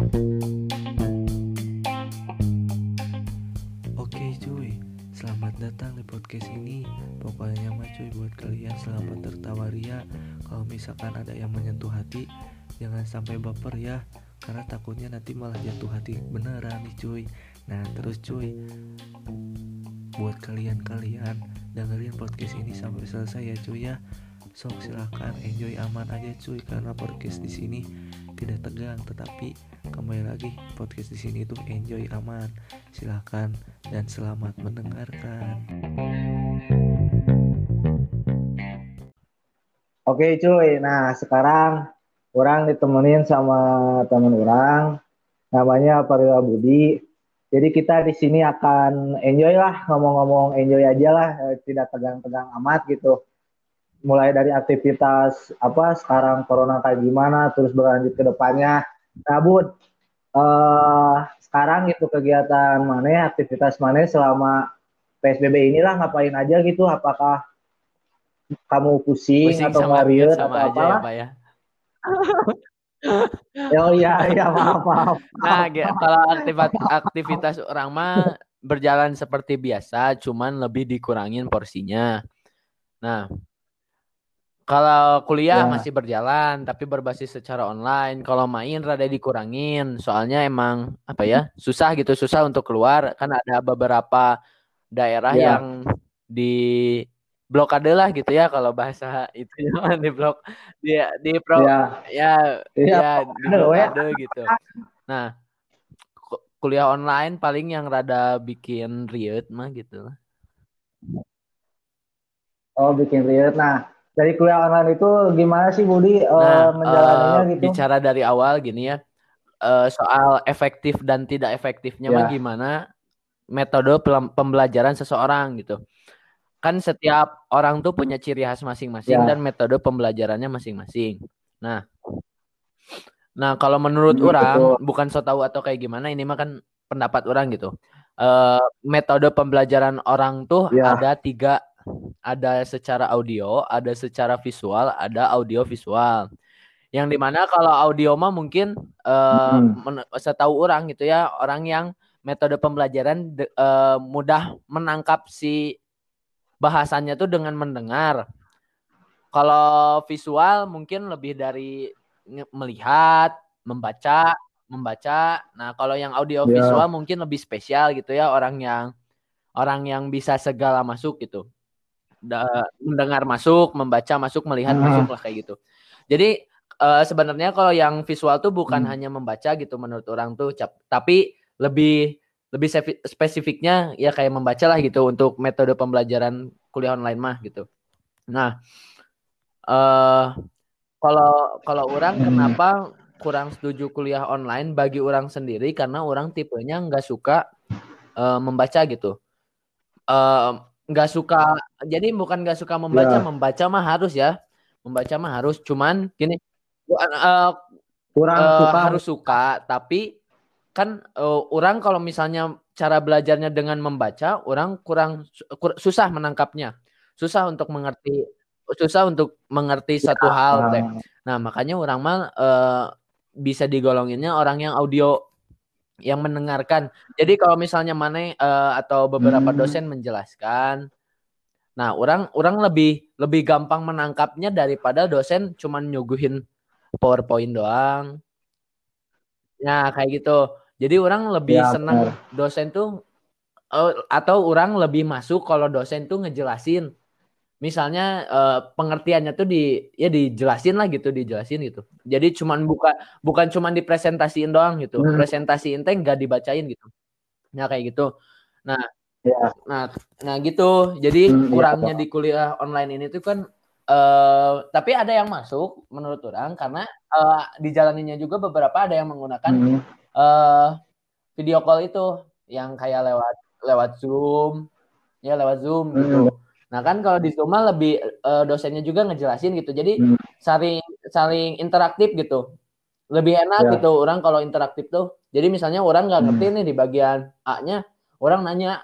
Oke cuy, selamat datang di podcast ini. Pokoknya mah cuy buat kalian selamat tertawa ria. Kalau misalkan ada yang menyentuh hati, jangan sampai baper ya. Karena takutnya nanti malah jatuh hati beneran nih cuy. Nah terus cuy, buat kalian-kalian dengerin podcast ini sampai selesai ya cuy ya. Sok silahkan enjoy aman aja cuy karena podcast di sini tidak tegang tetapi kembali lagi podcast di sini tuh enjoy aman silahkan dan selamat mendengarkan Oke cuy, nah sekarang orang ditemenin sama teman orang, namanya Parila Budi. Jadi kita di sini akan enjoy lah, ngomong-ngomong enjoy aja lah, eh, tidak tegang-tegang amat gitu. Mulai dari aktivitas apa sekarang corona kayak gimana, terus berlanjut ke depannya. Nah Bud, eh, sekarang gitu kegiatan mana, aktivitas mana selama PSBB inilah ngapain aja gitu? Apakah kamu pusing, Pusing atau sama ngariut atau apa? ya Pak ya. Oh iya, iya maaf, maaf. Nah, kalau aktivitas aktivitas orang mah berjalan seperti biasa, cuman lebih dikurangin porsinya. Nah, kalau kuliah Ya. masih berjalan tapi berbasis secara online. Kalau main rada dikurangin, soalnya emang apa ya? Susah gitu, susah untuk keluar kan ada beberapa daerah Ya. yang di blokade lah gitu ya kalau bahasa itu ya di blok di di pro Ya, ya Iya, ya di blokade, ya. gitu. Nah, ku- kuliah online paling yang rada bikin riut mah gitu. oh bikin riet. Nah, dari kuliah online itu gimana sih Budi eh, Nah, menjalaninya eh, gitu? bicara dari awal gini ya, eh, soal efektif dan tidak efektifnya mah Ya. gimana metode pembelajaran seseorang gitu. Kan setiap orang tuh punya ciri khas masing-masing Ya. dan metode pembelajarannya masing-masing. Nah, nah kalau menurut Hmm, orang betul. bukan so tahu atau kayak gimana ini mah kan pendapat orang gitu. Eh, metode pembelajaran orang tuh Ya. ada tiga, ada secara audio, ada secara visual, ada audio visual. Yang di mana kalau audio mah mungkin eh Hmm. setahu orang gitu ya orang yang metode pembelajaran de- eh, mudah menangkap si bahasanya tuh dengan mendengar. Kalau visual mungkin lebih dari melihat, membaca, membaca. Nah, kalau yang audio Ya. visual mungkin lebih spesial gitu ya orang yang orang yang bisa segala masuk gitu. Da- mendengar masuk, membaca masuk, melihat Hmm. masuk lah kayak gitu. Jadi eh, sebenarnya kalau yang visual tuh bukan Hmm. hanya membaca gitu menurut orang tuh, cap- tapi lebih lebih spesifiknya ya kayak membaca lah gitu untuk metode pembelajaran kuliah online mah gitu. Nah, eh kalau kalau orang Hmm. kenapa kurang setuju kuliah online bagi orang sendiri karena orang tipenya nggak suka eh, membaca gitu. Eh, nggak suka jadi bukan nggak suka membaca, Ya. membaca mah harus ya. Membaca mah harus, cuman gini eh, Kurang eh, suka harus suka, tapi kan eh, orang kalau misalnya cara belajarnya dengan membaca, orang kurang kur- susah menangkapnya, susah untuk mengerti, susah untuk mengerti satu hal teh. Nah makanya orang mah eh, bisa digolonginnya orang yang audio yang mendengarkan. Jadi kalau misalnya mana eh, atau beberapa Hmm. dosen menjelaskan, nah orang orang lebih lebih gampang menangkapnya daripada dosen cuman nyuguhin PowerPoint doang. Nah, kayak gitu. Jadi orang lebih Ya, senang dosen tuh eh, atau orang lebih masuk kalau dosen tuh ngejelasin. Misalnya eh, pengertiannya tuh di ya dijelasin lah gitu, dijelasin gitu. Jadi cuman buka bukan cuman dipresentasiin doang gitu. Hmm. Presentasiin teh enggak dibacain gitu. Nah, kayak gitu. Nah, Ya. nah nah gitu. Jadi Hmm, iya, kurangnya di kuliah online ini tuh kan eh tapi ada yang masuk menurut orang karena eh dijalaninya juga beberapa ada yang menggunakan Hmm. eh video call itu yang kayak lewat lewat Zoom ya lewat Zoom gitu. Nah kan kalau di Zoom lebih eh, dosennya juga ngejelasin gitu. Jadi Hmm. saling saling interaktif gitu. Lebih enak Ya. gitu orang kalau interaktif tuh. Jadi misalnya orang nggak ngerti Hmm. nih di bagian A-nya, orang nanya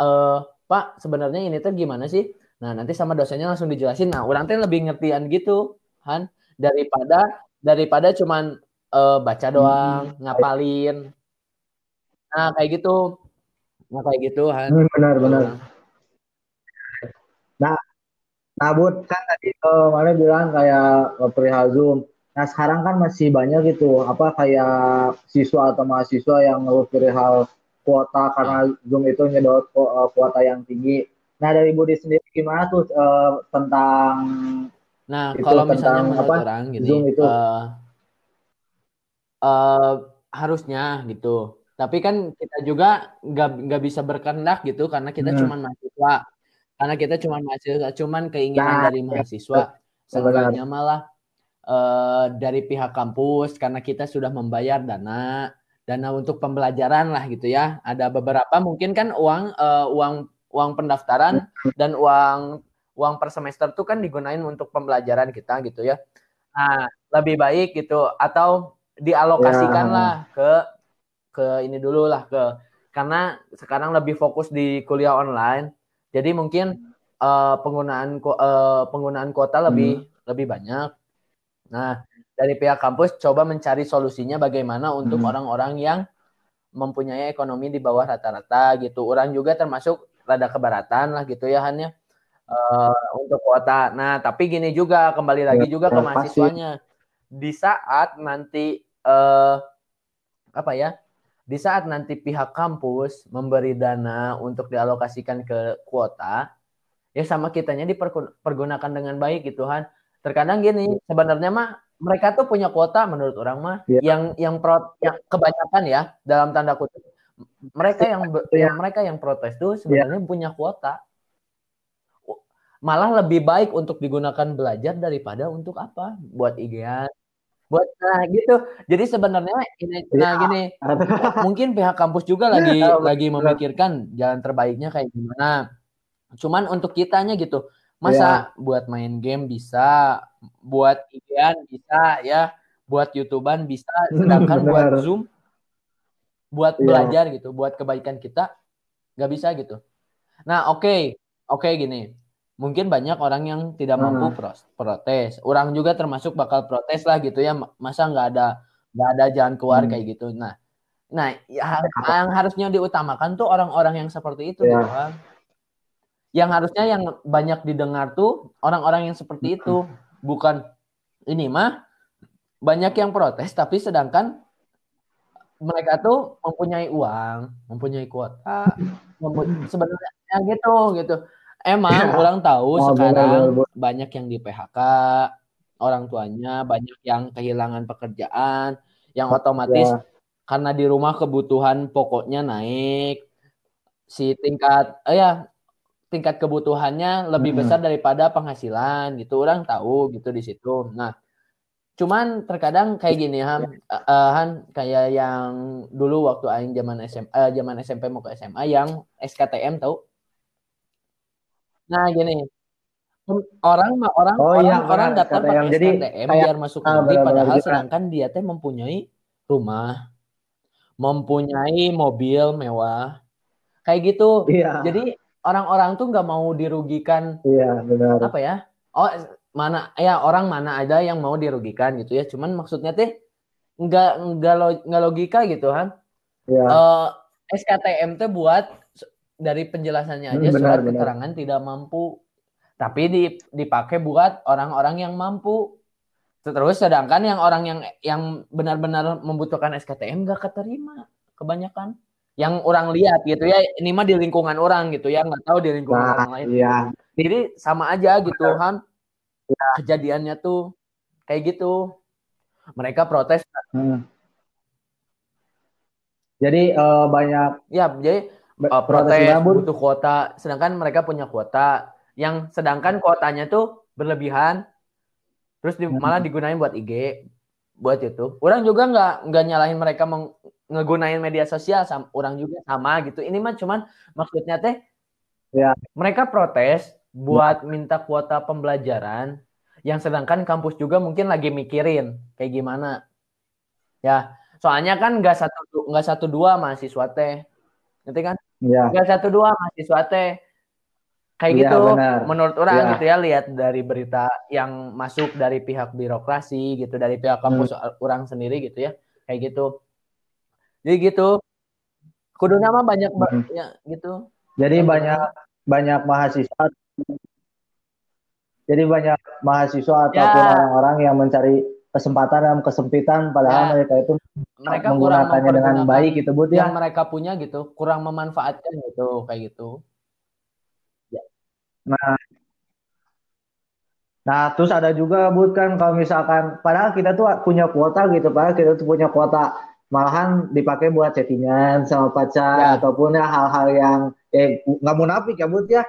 eh Pak sebenarnya ini tuh gimana sih? Nah nanti sama dosennya langsung dijelasin. Nah orang tuh lebih ngertian gitu, Han daripada daripada cuman uh, baca doang, hmm. ngapalin. Nah, kayak gitu. Nah, kayak gitu, Han. Hmm, benar, benar. Nah, nah Bud, kan tadi uh, mana bilang kayak uh, perihal Zoom. Nah, sekarang kan masih banyak gitu, apa kayak siswa atau mahasiswa yang ngeluh perihal kuota karena Zoom itu nyedot uh, kuota yang tinggi. Nah, dari Budi sendiri gimana tuh uh, tentang Nah, itu, kalau misalnya menurut apa, orang gini, Zoom itu. Uh, uh, harusnya gitu tapi kan kita juga nggak nggak bisa berkehendak gitu karena kita hmm. cuma mahasiswa. Karena kita cuma mahasiswa, cuman keinginan nah, dari mahasiswa. Sebenarnya malah uh, dari pihak kampus karena kita sudah membayar dana dana untuk pembelajaran lah gitu ya. Ada beberapa mungkin kan uang uh, uang uang pendaftaran dan uang uang per semester tuh kan digunain untuk pembelajaran kita gitu ya. Nah, lebih baik gitu atau dialokasikan ya. lah ke ke ini dulu lah ke karena sekarang lebih fokus di kuliah online. Jadi mungkin uh, penggunaan uh, penggunaan kuota lebih hmm. lebih banyak. Nah, dari pihak kampus coba mencari solusinya bagaimana untuk hmm. orang-orang hmm. yang mempunyai ekonomi di bawah rata-rata gitu. Orang juga termasuk rada kebaratan lah gitu ya hanya uh, eh, untuk kuota. Nah, tapi gini juga kembali lagi ya, juga ke mahasiswanya. Di saat nanti uh, apa ya? Di saat nanti pihak kampus memberi dana untuk dialokasikan ke kuota, ya sama kitanya dipergunakan dengan baik gitu kan. Terkadang gini, sebenarnya mah mereka tuh punya kuota menurut orang mah yeah. yang yang pro yang kebanyakan ya dalam tanda kutip mereka yang yeah. yang mereka yang protes tuh sebenarnya yeah. punya kuota. Malah lebih baik untuk digunakan belajar daripada untuk apa? Buat IGN, buat nah gitu jadi sebenarnya ini ya. nah gini mungkin pihak kampus juga lagi ya, lagi memikirkan jalan terbaiknya kayak gimana cuman untuk kitanya gitu masa ya. buat main game bisa buat ikan bisa ya buat youtuban bisa sedangkan buat zoom buat ya. belajar gitu buat kebaikan kita nggak bisa gitu nah oke okay. oke okay, gini mungkin banyak orang yang tidak mampu hmm. protes. Orang juga termasuk bakal protes lah gitu ya. Masa nggak ada nggak ada jalan keluar hmm. kayak gitu. Nah, nah ya, yang harusnya diutamakan tuh orang-orang yang seperti itu, ya. kan. Yang harusnya yang banyak didengar tuh orang-orang yang seperti hmm. itu, bukan ini mah banyak yang protes tapi sedangkan mereka tuh mempunyai uang, mempunyai kuota, mempunyai, sebenarnya gitu gitu Emang ya. orang tahu oh, sekarang bener, bener. banyak yang di PHK, orang tuanya banyak yang kehilangan pekerjaan, yang otomatis ya. karena di rumah kebutuhan pokoknya naik, si tingkat, eh ya tingkat kebutuhannya lebih hmm. besar daripada penghasilan gitu. Orang tahu gitu di situ. Nah, cuman terkadang kayak gini Han, uh, Han kayak yang dulu waktu aing zaman SM, uh, zaman SMP mau ke SMA yang SKTM tahu Nah, gini. Orang orang oh, orang, iya, orang datang pakai jadi SKTM kayak, biar masuk ah, padahal sedangkan dia teh mempunyai rumah, mempunyai mobil mewah. Kayak gitu. Iya. Jadi orang-orang tuh nggak mau dirugikan. Iya, benar. Apa ya? Oh, mana ya orang mana ada yang mau dirugikan gitu ya. Cuman maksudnya teh nggak nggak logika gitu kan. Iya. Uh, eh, SKTM teh buat dari penjelasannya aja hmm, benar, surat benar. keterangan tidak mampu tapi dipakai buat orang-orang yang mampu terus sedangkan yang orang yang yang benar-benar membutuhkan SKTM gak keterima kebanyakan yang orang lihat gitu ya ini mah di lingkungan orang gitu ya nggak tahu di lingkungan nah, orang lain iya. jadi sama aja gitu kan ya. kejadiannya tuh kayak gitu mereka protes hmm. jadi uh, banyak ya jadi uh, protes butuh kuota. Sedangkan mereka punya kuota yang sedangkan kuotanya tuh berlebihan. Terus di, hmm. malah digunain buat IG buat itu orang juga nggak nggak nyalahin mereka meng, ngegunain media sosial sama orang juga sama gitu. Ini mah cuman maksudnya teh ya. mereka protes buat ya. minta kuota pembelajaran yang sedangkan kampus juga mungkin lagi mikirin kayak gimana. Ya soalnya kan nggak satu nggak satu dua mahasiswa teh. Nanti kan Ya. Satu dua mahasiswa teh kayak Iya, gitu benar. menurut orang Iya. gitu ya lihat dari berita yang masuk dari pihak birokrasi gitu dari pihak kampus orang sendiri gitu ya kayak gitu jadi gitu kudu nama banyak ba- Hmm. ya gitu Jadi Yang banyak banyak mahasiswa jadi banyak mahasiswa ataupun Ya. orang-orang yang mencari kesempatan dalam kesempitan padahal Ya. mereka itu mereka menggunakannya dengan baik gitu Bud ya. yang mereka punya gitu kurang memanfaatkan gitu kayak gitu Nah, terus ada juga Bud kan kalau misalkan padahal kita tuh punya kuota gitu, padahal kita tuh punya kuota malahan dipakai buat chattingan sama pacar Ya. ataupun ya hal-hal yang eh nggak munafik ya Bud ya.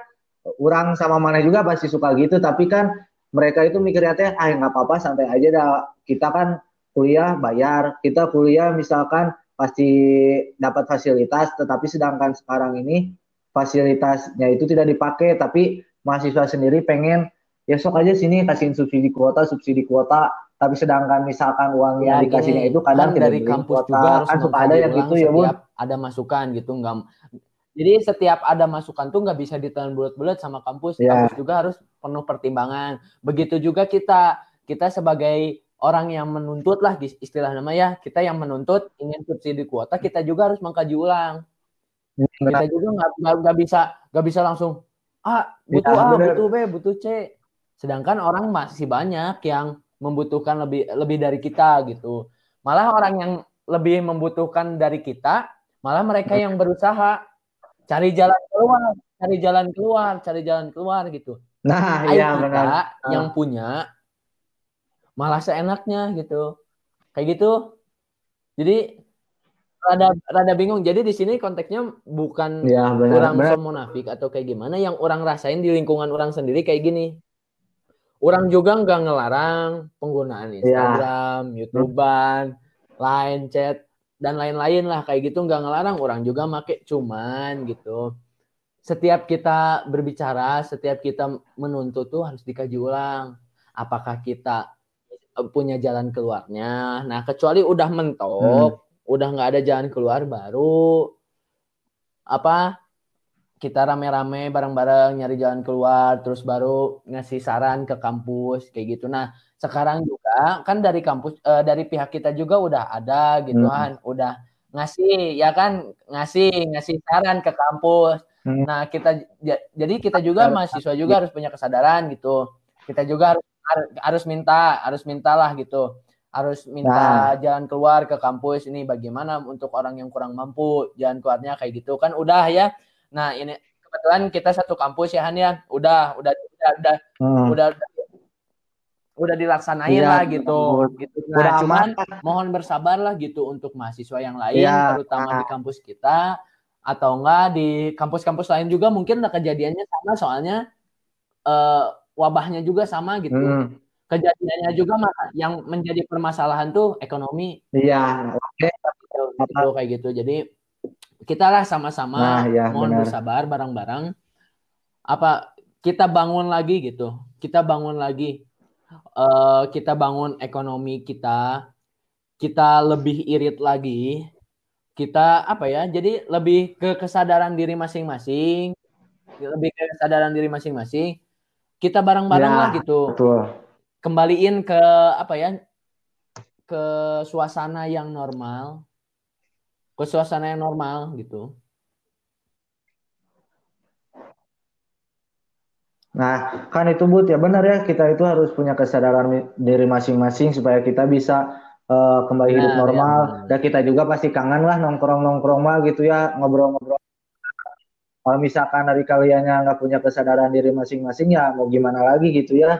Orang sama mana juga pasti suka gitu, tapi kan mereka itu mikirnya teh ah nggak apa-apa santai aja dah. Kita kan kuliah bayar, kita kuliah misalkan pasti dapat fasilitas, tetapi sedangkan sekarang ini fasilitasnya itu tidak dipakai, tapi mahasiswa sendiri pengen ya sok aja sini kasihin subsidi kuota subsidi kuota. Tapi sedangkan misalkan uang yang Ya, dikasihnya gini, itu kadang kan tidak dari kampus kuota. juga harus kan suka ada yang gitu ya setiap ada masukan gitu. Nggak jadi setiap ada masukan tuh nggak bisa ditelan bulat-bulat sama kampus. Ya. kampus juga harus penuh pertimbangan. Begitu juga kita kita sebagai orang yang menuntut lah istilah nama ya kita yang menuntut ingin subsidi kuota kita juga harus mengkaji ulang. Kita juga nggak nggak- nggak bisa nggak bisa langsung ah butuh Ya, A bener. butuh B butuh C. Sedangkan orang masih banyak yang membutuhkan lebih lebih dari kita gitu. Malah orang yang lebih membutuhkan dari kita malah mereka yang berusaha cari jalan keluar cari jalan keluar cari jalan keluar gitu. Nah Ayo iya kita benar. yang punya malah seenaknya gitu. Kayak gitu. Jadi rada rada bingung. Jadi di sini konteksnya bukan iya benar orang benar. munafik atau kayak gimana. Yang orang rasain di lingkungan orang sendiri kayak gini. Orang juga nggak ngelarang penggunaan Iya. Instagram, YouTubean, Line, chat dan lain-lain lah kayak gitu nggak ngelarang orang juga make cuman gitu. Setiap kita berbicara setiap kita menuntut tuh harus dikaji ulang. Apakah kita eh, punya jalan keluarnya? Nah kecuali udah mentok udah nggak ada jalan keluar baru apa kita rame-rame bareng-bareng nyari jalan keluar terus baru ngasih saran ke kampus kayak gitu. Nah sekarang juga kan dari kampus eh, dari pihak kita juga udah ada gitu Hmm. kan udah ngasih ya kan? Ngasih ngasih saran ke kampus. Hmm. nah kita ja- jadi kita juga mahasiswa juga harus punya kesadaran gitu. Kita juga harus har- harus minta harus mintalah gitu. Harus minta jalan keluar ke kampus ini bagaimana untuk orang yang kurang mampu jalan keluarnya kayak gitu. Kan udah ya. Nah ini kebetulan kita satu kampus ya Han ya. Udah udah udah udah Hmm. udah, udah dilaksanain Iya, lah gitu. Gitu. Udah nah cuman aman. mohon bersabar lah gitu untuk mahasiswa yang lain Iya. terutama di kampus kita atau enggak di kampus-kampus lain juga mungkin kejadiannya sama soalnya eh, wabahnya juga sama gitu. Hmm. kejadiannya juga yang menjadi permasalahan tuh ekonomi. Iya. Oke gitu, gitu, kayak gitu. Jadi kita lah sama-sama Nah, iya, mohon benar. bersabar bareng-bareng. Apa kita bangun lagi gitu. Kita bangun lagi eh kita bangun ekonomi kita kita lebih irit lagi kita apa ya jadi lebih ke kesadaran diri masing-masing lebih ke kesadaran diri masing-masing kita bareng-bareng Ya, lah gitu. betul. Kembaliin ke apa ya ke suasana yang normal ke suasana yang normal gitu Nah, kan itu Bud ya benar ya kita itu harus punya kesadaran diri masing-masing supaya kita bisa eh, kembali hidup Benar, ya, normal. benar. Dan kita juga pasti kangen lah nongkrong-nongkrong mah gitu ya, ngobrol-ngobrol. Kalau misalkan dari kaliannya nggak punya kesadaran diri masing-masing ya mau gimana lagi gitu ya.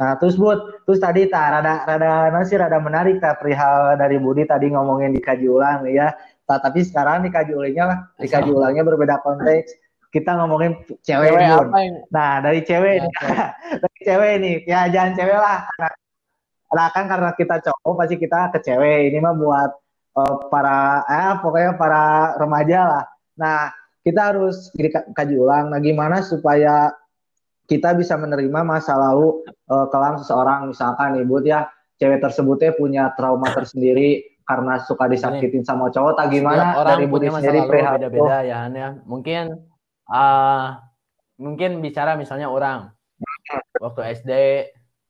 Nah, terus Bud, terus tadi tak rada rada nah sih rada menarik tak perihal dari Budi tadi ngomongin dikaji ulang ya. Nah, tapi sekarang dikaji ulangnya dikaji ulangnya berbeda konteks. Kita ngomongin cewek, cewek apa yang Nah, dari cewek Ya, dari cewek nih. Ya jangan cewek lah. Karena, kan karena kita cowok pasti kita ke cewek. Ini mah buat eh, para eh pokoknya para remaja lah. Nah, kita harus dikaji ulang. Nah, gimana supaya kita bisa menerima masa lalu eh, kelam seseorang misalkan ibu ya cewek tersebutnya punya trauma tersendiri karena suka disakitin sama cowok tak gimana Setiap orang dari masa sendiri lalu beda-beda ya Han ya mungkin ah mungkin bicara misalnya orang. Waktu SD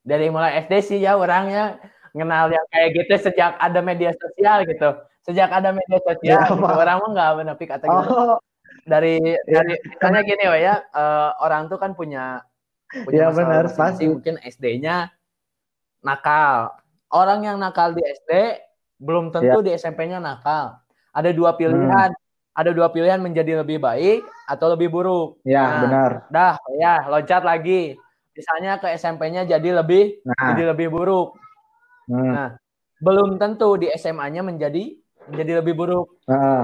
dari mulai SD sih ya orangnya kenal yang kayak gitu sejak ada media sosial gitu. Sejak ada media sosial Ya, gitu. Orang mah nggak kata gitu Oh, dari Ya. dari misalnya gini oh ya eh, orang tuh kan punya punya Ya, benar, pasti. mungkin SD-nya nakal. Orang yang nakal di SD belum tentu di SMP-nya nakal. Ada dua pilihan. Ada dua pilihan menjadi lebih baik atau lebih buruk ya Nah. benar. dah ya loncat lagi misalnya ke SMP-nya jadi lebih Nah, jadi lebih buruk hmm, Nah, belum tentu di SMA-nya menjadi menjadi lebih buruk heeh,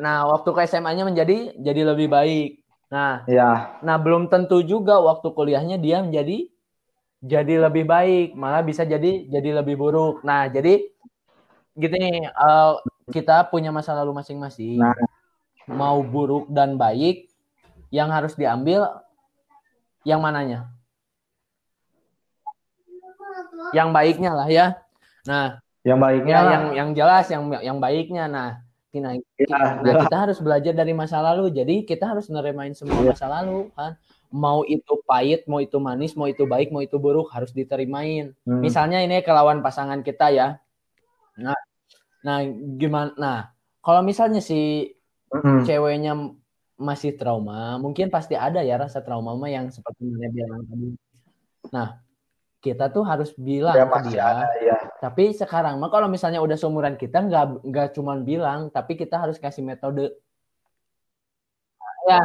nah waktu ke SMA-nya menjadi jadi lebih baik nah ya, Nah, belum tentu juga waktu kuliahnya dia menjadi jadi lebih baik, malah bisa jadi jadi lebih buruk. Nah, jadi gitu nih, eh, kita punya masa lalu masing-masing. Nah. Mau buruk dan baik, yang harus diambil yang mananya? Yang baiknya lah ya. Nah, yang baiknya ya, lah. yang yang jelas yang yang baiknya. Nah, nah, Ya, Nah, jelas. kita harus belajar dari masa lalu. Jadi kita harus neremain semua Iya. masa lalu, kan. Mau itu pahit, mau itu manis, mau itu baik, mau itu buruk harus diterimain. Hmm, Misalnya ini kelawan pasangan kita ya. Nah, nah gimana? Nah, kalau misalnya si hmm, ceweknya masih trauma, mungkin pasti ada ya rasa trauma mah yang seperti Nana bilang tadi. Nah, kita tuh harus bilang ya ke dia, ada ya. tapi sekarang mah kalau misalnya udah seumuran kita nggak nggak cuman bilang, tapi kita harus kasih metode. Ya,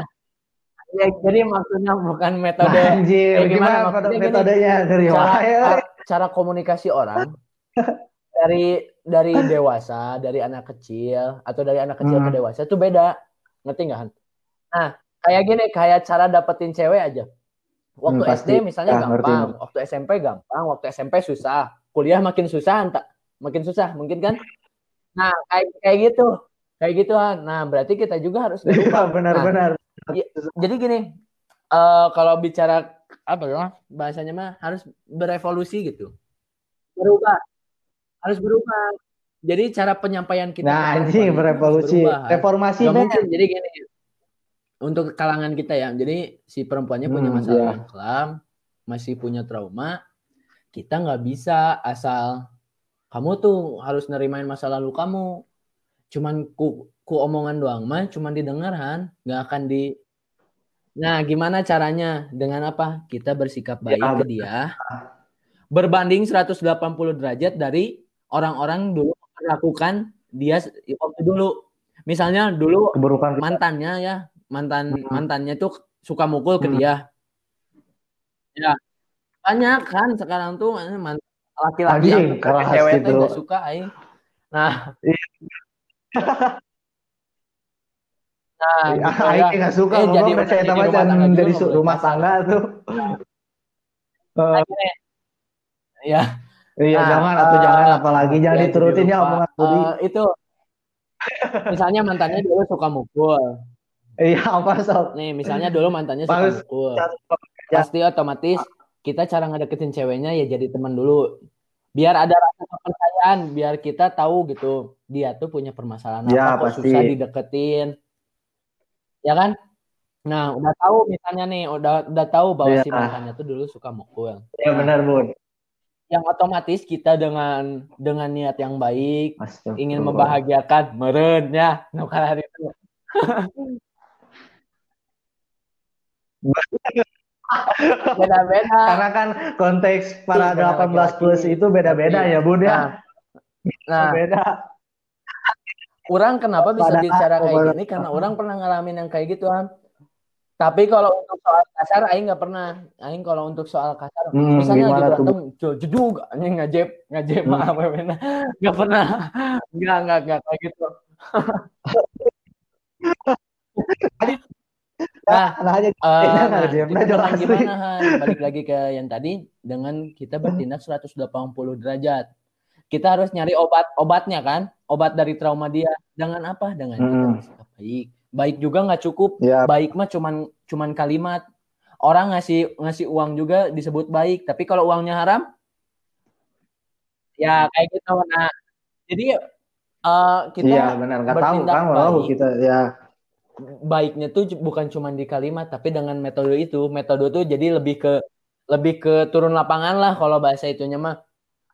ya jadi maksudnya bukan metode Nah, anjir, Eh, gimana? gimana, gini, metodenya dari cara mana? cara komunikasi orang dari dari dewasa, dari anak kecil atau dari anak kecil ke Hmm. dewasa itu beda. Ngerti nggak? Han? Nah, kayak gini, kayak cara dapetin cewek aja. Waktu Hmm. SD misalnya ngerti, gampang, waktu SMP gampang, waktu SMP susah, kuliah makin susah, entah makin susah, mungkin kan? Nah, kayak kayak gitu. Kayak gitu, Han. Nah, berarti kita juga harus Iya, berubah. benar-benar. Jadi gini, eh kalau bicara apa ya bahasanya mah harus berevolusi gitu, berubah, harus berubah. Jadi cara penyampaian kita Nah, anjing berevolusi. Reformasi, men. mungkin. Jadi gini, untuk kalangan kita ya, jadi si perempuannya punya Hmm, masalah iya. yang kelam, masih punya trauma, kita nggak bisa asal kamu tuh harus nerimain masa lalu kamu. Cuman ku, ku omongan doang mah, cuman didengar Han, nggak akan di. Nah, gimana caranya? Dengan apa? Kita bersikap baik Ya, ke dia, berbanding 180 derajat dari orang-orang dulu melakukan dia se- waktu dulu. Misalnya dulu Keburukan kita. mantannya ya mantan Hmm. mantannya tuh suka mukul ke Hmm. dia ya banyak kan sekarang tuh eh, laki-laki yang cewek tuh gitu. nggak suka aing nah nah gitu Ah, ya. Aing nggak suka Eh, jadi saya tambah rumah tangga juga jadi rumah tangga tuh. Eh, Akhirnya, ya iya, Nah, jangan atau eh, jangan apalagi jangan ya, diturutin jadi ya lupa. omongan Budi. Itu misalnya mantannya dulu suka mukul Iya, apa sok? nih misalnya dulu mantannya suka Bagus. mukul Ya. pasti otomatis kita cara ngedeketin ceweknya ya jadi teman dulu biar ada rasa kepercayaan biar kita tahu gitu dia tuh punya permasalahan Ya, apa kok pasti. susah dideketin ya kan nah udah tahu misalnya nih udah udah tahu bahwa Iya. si mantannya tuh dulu suka mukul Ya benar, Bun. Yang otomatis kita dengan dengan niat yang baik ingin membahagiakan meren ya kalau hari itu. Beda-beda. Karena kan konteks para Beda 18 plus itu beda-beda ya, Bun ya. nah, nah. Beda. orang kenapa bisa Pada- bicara kayak gini? Karena orang pernah ngalamin yang kayak gitu kan tapi kalau untuk soal kasar aing nggak pernah aing kalau untuk soal kasar Hmm, misalnya lagi berantem jedug anjing ngajep ngajep Hmm. maaf wena nggak pernah nggak nggak nggak kayak gitu nah Nah, aja Enak nah, nah, gimana? Balik lagi ke yang tadi dengan kita bertindak 180 derajat. Kita harus nyari obat obatnya kan? Obat dari trauma dia. Dengan apa? Dengan kita Hmm. bersikap baik. Baik juga nggak cukup. Ya. Baik mah cuman cuman kalimat. Orang ngasih ngasih uang juga disebut baik, tapi kalau uangnya haram ya kayak gitu. Nah, jadi eh, kita Iya, benar. Enggak tahu bertindak kan, walau baik. kita ya. baiknya tuh bukan cuma di kalimat tapi dengan metode itu metode tuh jadi lebih ke lebih ke turun lapangan lah kalau bahasa itunya mah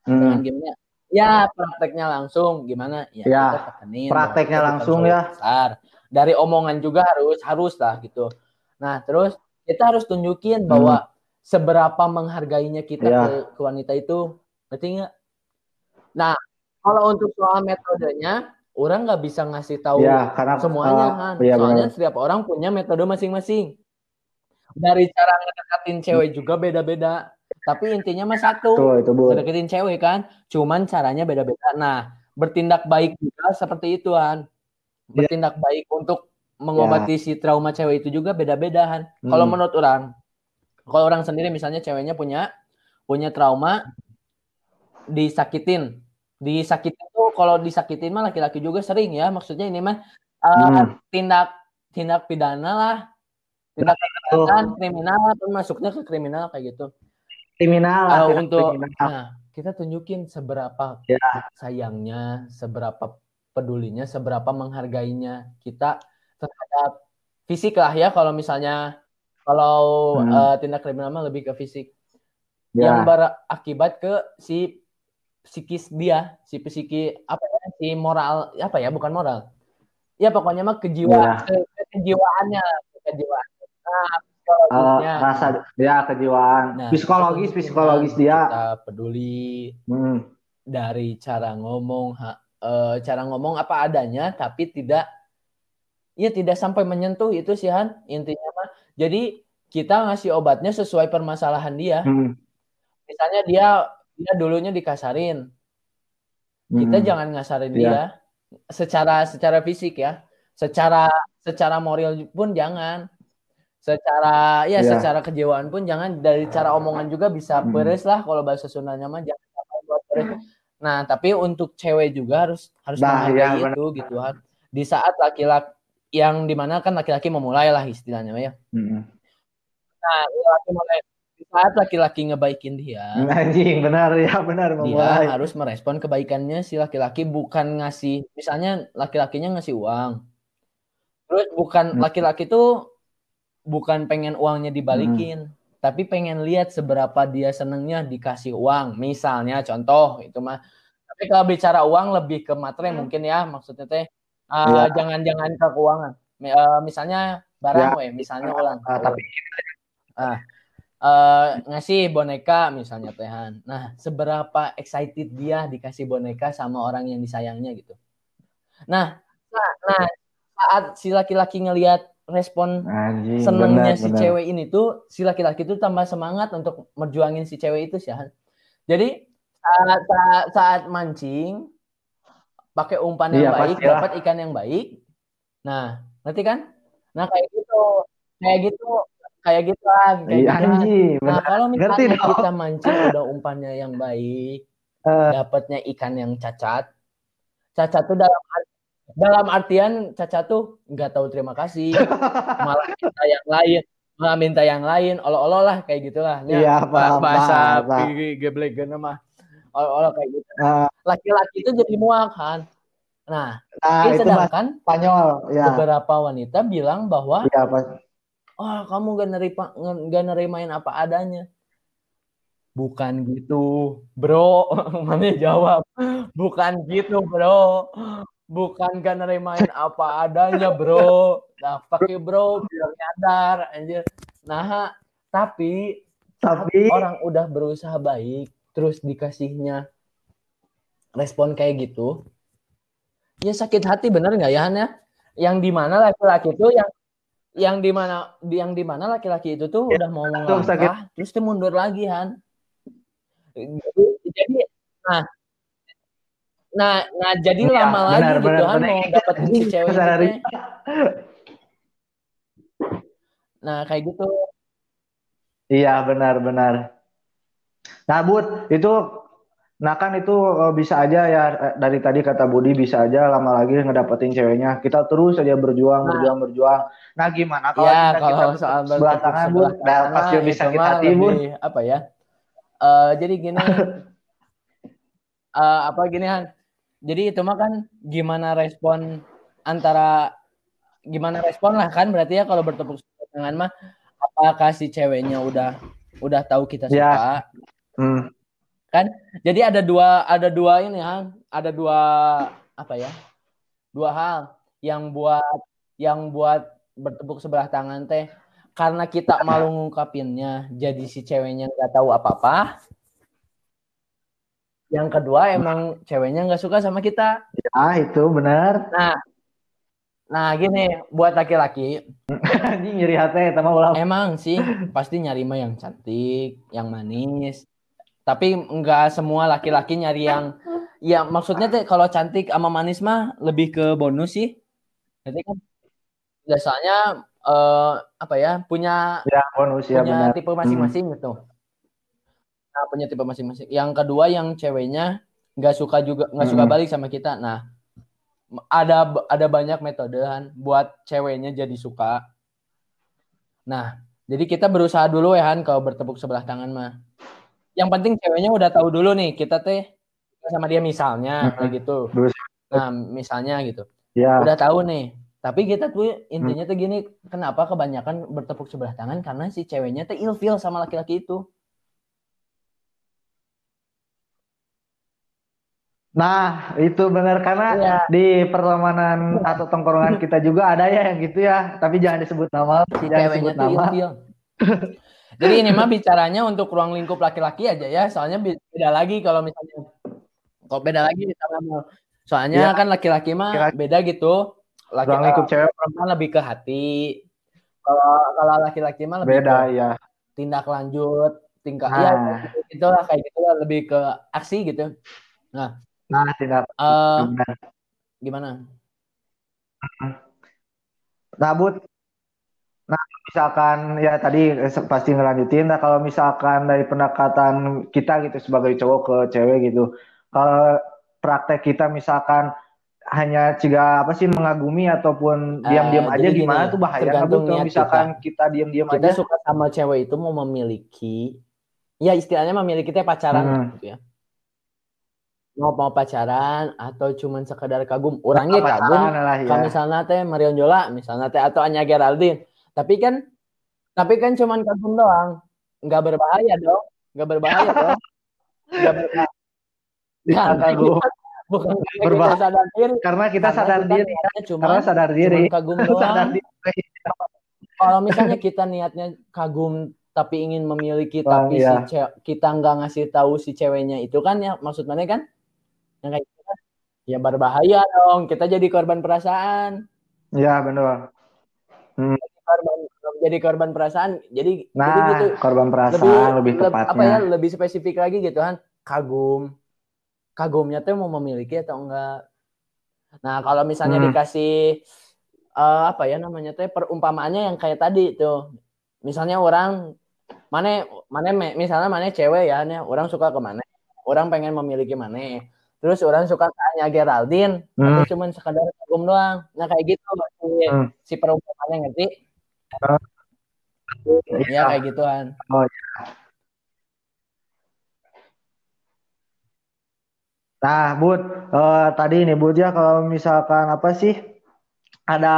Hmm. dengan gimana ya prakteknya langsung gimana ya, Ya, kita tekenin prakteknya langsung ya. besar. Dari omongan juga harus harus lah gitu nah terus kita harus tunjukin bahwa seberapa menghargainya kita Hmm. Ya. ke, ke wanita itu ngerti nggak nah kalau untuk soal metodenya orang nggak bisa ngasih tahu Ya, karena semuanya eh, kan iya soalnya benar. setiap orang punya metode masing-masing dari cara ngedekatin cewek juga beda-beda tapi intinya mah satu Tuh, itu Bu. ngedeketin cewek kan cuman caranya beda-beda nah bertindak baik juga seperti itu Han Iya. bertindak baik untuk mengobati si trauma cewek itu juga beda-beda Han kalau Hmm. menurut orang kalau orang sendiri misalnya ceweknya punya punya trauma disakitin disakitin tuh kalau disakitin mah laki-laki juga sering ya maksudnya ini mah uh, Hmm. tindak tindak pidana lah tindak Tuh, kekerasan kriminal masuknya ke kriminal kayak gitu kriminal Uh, untuk kriminal. nah kita tunjukin seberapa Ya. sayangnya seberapa pedulinya seberapa menghargainya kita terhadap fisik lah ya kalau misalnya kalau Hmm. uh, tindak kriminal mah lebih ke fisik Ya. yang berakibat ke si psikis dia, si psiki apa ya, si moral apa ya, bukan moral. Ya pokoknya mah kejiwaan, Ya. ke, ke- kejiwaannya, kejiwaan. Nah, psikologisnya. rasa ya kejiwaan Nah, psikologis psikologis dia Kita peduli Hmm. dari cara ngomong, ha- eh, cara ngomong apa adanya, tapi tidak, ya tidak sampai menyentuh itu sih Han intinya mah. Jadi kita ngasih obatnya sesuai permasalahan dia. Hmm. Misalnya dia dia dulunya dikasarin, kita Hmm. jangan ngasarin Iya. dia secara secara fisik ya secara secara moral pun jangan secara ya Iya. secara kejiwaan pun jangan dari cara omongan juga bisa Hmm. beres lah kalau bahasa Sundanya mah jangan sampai buat beres. Nah tapi untuk cewek juga harus harus Nah, iya, menghargai itu gitu kan di saat laki-laki yang di mana kan laki-laki memulai lah istilahnya ya Hmm. nah laki mulai di saat laki-laki ngebaikin dia Anjing, benar ya, benar dia memulai. harus merespon kebaikannya si laki-laki bukan ngasih misalnya laki-lakinya ngasih uang terus bukan Hmm. laki-laki tuh bukan pengen uangnya dibalikin tapi pengen lihat seberapa dia senengnya dikasih uang misalnya contoh itu mah tapi kalau bicara uang lebih ke materi mungkin ya maksudnya teh uh, Iya. jangan-jangan ke keuangan uh, misalnya barang Ya. we misalnya ulang Ah, tapi eh ngasih boneka misalnya Tehan. Nah, seberapa excited dia dikasih boneka sama orang yang disayangnya gitu. Nah, nah, nah saat si laki-laki ngelihat respon anjing, senengnya benar, si benar. cewek ini tuh, si laki-laki tuh tambah semangat untuk merjuangin si cewek itu sih. Jadi saat saat, saat mancing pakai umpan yang Iya, baik, pastilah. dapat ikan yang baik. Nah, ngerti kan? Nah, kayak gitu. Kayak gitu, kayak gitu kan, kayak Iya, gitu anjing, Nah, benar. kalau misalnya dong. kita mancing udah umpannya yang baik, Eh. dapatnya ikan yang cacat. Cacat tuh dalam art- dalam artian cacat tuh nggak tahu terima kasih, malah minta yang lain, malah minta yang lain, olo-olo lah kayak gitulah. Ya, Iya, paham, bahasa geblegeuna mah olo-olo kayak gitu. Ah, Laki-laki itu jadi muak kan. Nah, nah, itu sedangkan Spanyol, ya. beberapa wanita bilang bahwa Iya, pas. oh kamu gak nerima gak nerimain apa adanya bukan gitu bro mana jawab bukan gitu bro bukan gak nerimain apa adanya bro. Nah pakai bro. Biar nyadar anjir. Nah tapi Tapi- orang udah berusaha baik terus dikasihnya respon kayak gitu ya sakit hati bener nggak ya Han ya? Yang di mana laki-laki itu yang yang di mana yang di mana laki-laki itu tuh udah mau melangkah terus dia mundur lagi Han. Jadi, jadi nah nah nah jadi Iya, lama lagi benar, gitu benar, Han benar. mau dapetin si cewek teh. nah kayak gitu Iya, benar-benar. Nah, Bud, itu nah kan itu eh, bisa aja ya eh, dari tadi kata Budi bisa aja lama lagi ngedapetin ceweknya. Kita terus aja berjuang, Nah. berjuang, berjuang. Nah, gimana kalau ya kita, kalau kita soal sebelah tangan, Bud? Nah, pasti bisa kita hati, Bud. apa ya Eh, jadi gini eh, apa gini Han jadi itu mah kan gimana respon antara gimana respon lah kan berarti ya kalau bertepuk sebelah tangan mah apakah si ceweknya udah udah tahu kita Ya. suka? Hmm. jadi ada dua ada dua ini Han ada dua apa ya? Dua hal yang buat yang buat bertepuk sebelah tangan teh. Karena kita malu ngungkapinnya jadi si ceweknya nggak tahu apa apa yang kedua emang ceweknya nggak suka sama kita Ya, itu benar. nah gini buat laki-laki Anjing nyeri hati sama ulah. emang sih pasti nyari mah yang cantik yang manis tapi nggak semua laki-laki nyari yang ya maksudnya teh kalau cantik sama manis mah lebih ke bonus sih jadi kan biasanya eh, apa ya punya Ya, bonus ya punya benar. tipe masing-masing gitu nah punya tipe masing-masing. Yang kedua yang ceweknya nggak suka juga nggak suka Mm. balik sama kita. Nah ada ada banyak metode Han, buat ceweknya jadi suka. Nah jadi kita berusaha dulu ya Han kalau bertepuk sebelah tangan mah. Yang penting ceweknya udah tahu dulu nih kita teh sama dia misalnya Mm. kayak gitu. Nah misalnya gitu. Ya. udah tahu nih. Tapi kita tuh intinya tuh gini kenapa kebanyakan bertepuk sebelah tangan? Karena si ceweknya tuh ilfeel sama laki-laki itu Nah, itu benar karena Iya. di pertemanan atau tongkrongan kita juga ada ya yang gitu ya, tapi jangan disebut nama, si jangan disebut nama. ilfeel jadi ini mah bicaranya untuk ruang lingkup laki-laki aja ya soalnya be- beda lagi kalau misalnya kalau beda lagi misalnya soalnya Iya. kan laki-laki mah Laki-laki. beda gitu laki Ruang lingkup cewek perempuan lebih ke hati kalau kalau laki-laki mah lebih beda ke ya. tindak lanjut tingkah Nah. ya gitu lah kayak gitu lah lebih ke aksi gitu Nah, tidak eh benar. gimana Nah, Bud, nah misalkan ya tadi eh, pasti ngelanjutin. Nah, kalau misalkan dari pendekatan kita gitu sebagai cowok ke cewek gitu, kalau praktek kita misalkan hanya jika apa sih mengagumi ataupun diam-diam aja jadi gimana gini, tuh bahaya tergantung? Kalau misalkan kita diam-diam aja. suka sama cewek itu mau memiliki ya istilahnya memiliki teh pacaran Hmm. gitu ya mau mau pacaran atau cuman sekedar kagum orangnya Pacaran kagum. lah ya. kalau misalnya teh Marion Jola misalnya teh atau Anya Geraldine. Tapi kan tapi kan cuman kagum doang. Nggak berbahaya dong. Nggak berbahaya dong. Nggak berbahaya. Kagum. kita- bukan karena kita Berbahaya. sadar diri. Karena kita Karena sadar kita diri, cuman karena sadar diri, cuman kagum sadar doang. diri. kalau misalnya kita niatnya kagum tapi ingin memiliki Oh, tapi iya. si kita nggak ngasih tahu si ceweknya itu kan ya maksud mana kan yang kayak gitu ya berbahaya dong. Kita jadi korban perasaan. Ya benar. korban jadi korban perasaan. Jadi jadi Nah, gitu. korban perasaan lebih, leb- tepatnya. apa ya lebih spesifik lagi gitu kan kagum. Kagumnya tuh mau memiliki atau enggak? Nah kalau misalnya Hmm. dikasih eh, apa ya namanya tuh perumpamaannya yang kayak tadi tuh. Misalnya orang mana mana misalnya mana cewek ya nih orang suka ke mana orang pengen memiliki mana terus orang suka ke Anya Geraldine Hmm. atau cuman sekadar kagum doang. Nah kayak gitu si, Hmm. si perumpamaannya ngerti? Ya kayak gituan. Nah, Bud, eh, tadi nih Bud ya kalau misalkan apa sih ada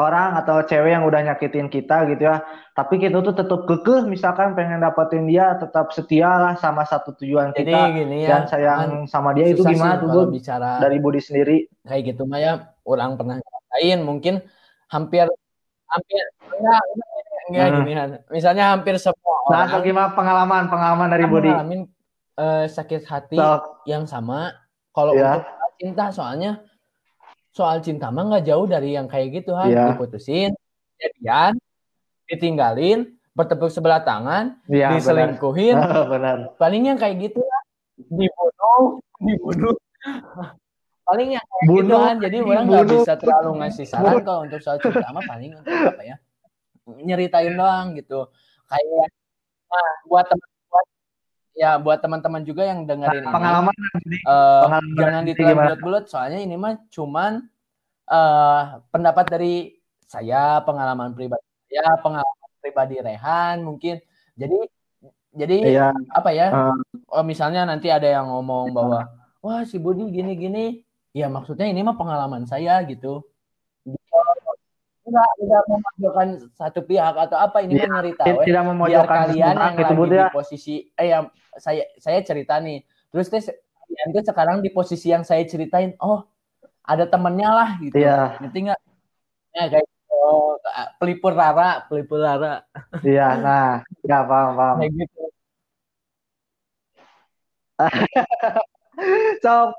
orang atau cewek yang udah nyakitin kita gitu ya, tapi kita tuh tetap kekeh misalkan pengen dapetin dia, tetap setia lah sama satu tujuan jadi kita gini dan ya sayang kan, sama dia itu gimana sih tuh kalau bicara dari Budi sendiri? kayak gitu mah ya orang pernah ngerasain mungkin hampir hampir enggak enggak, enggak Hmm. gini misalnya hampir semua Nah, orang gimana pengalaman pengalaman dari Budi? ngalamin eh, sakit hati So, yang sama kalau Ya. untuk cinta soalnya soal cinta mah nggak jauh dari yang kayak gitu Han. Ya. diputusin jadian ditinggalin bertepuk sebelah tangan iya benar. diselingkuhin. Benar. paling yang kayak gitu lah dibunuh dibunuh. Paling yang kayak gitu Bunuh, kan jadi orang nggak bisa terlalu ngasih saran kalau untuk soal cinta mah paling untuk apa ya nyeritain doang gitu. Kayak nah buat teman buat ya buat teman-teman juga yang dengerin Nah, ini pengalaman dari Budi. eh, pengalaman jangan ditelan bulat-bulat soalnya ini mah cuman eh pendapat dari saya pengalaman pribadi saya pengalaman pribadi Rehan mungkin. Jadi jadi Iya. apa ya? Oh, misalnya nanti ada yang ngomong bahwa wah si Budi gini gini ya maksudnya ini mah pengalaman saya gitu enggak enggak memojokkan satu pihak atau apa ini mah nyerita Tidak we. memojokkan kalian yang gitu lagi di ya. posisi eh yang saya saya cerita nih terus teh kalian tuh sekarang di posisi yang saya ceritain oh ada temennya lah gitu Iya, ngerti nggak ya kayak oh, pelipur rara pelipur rara iya. Nah, ya paham paham. kayak gitu Sok,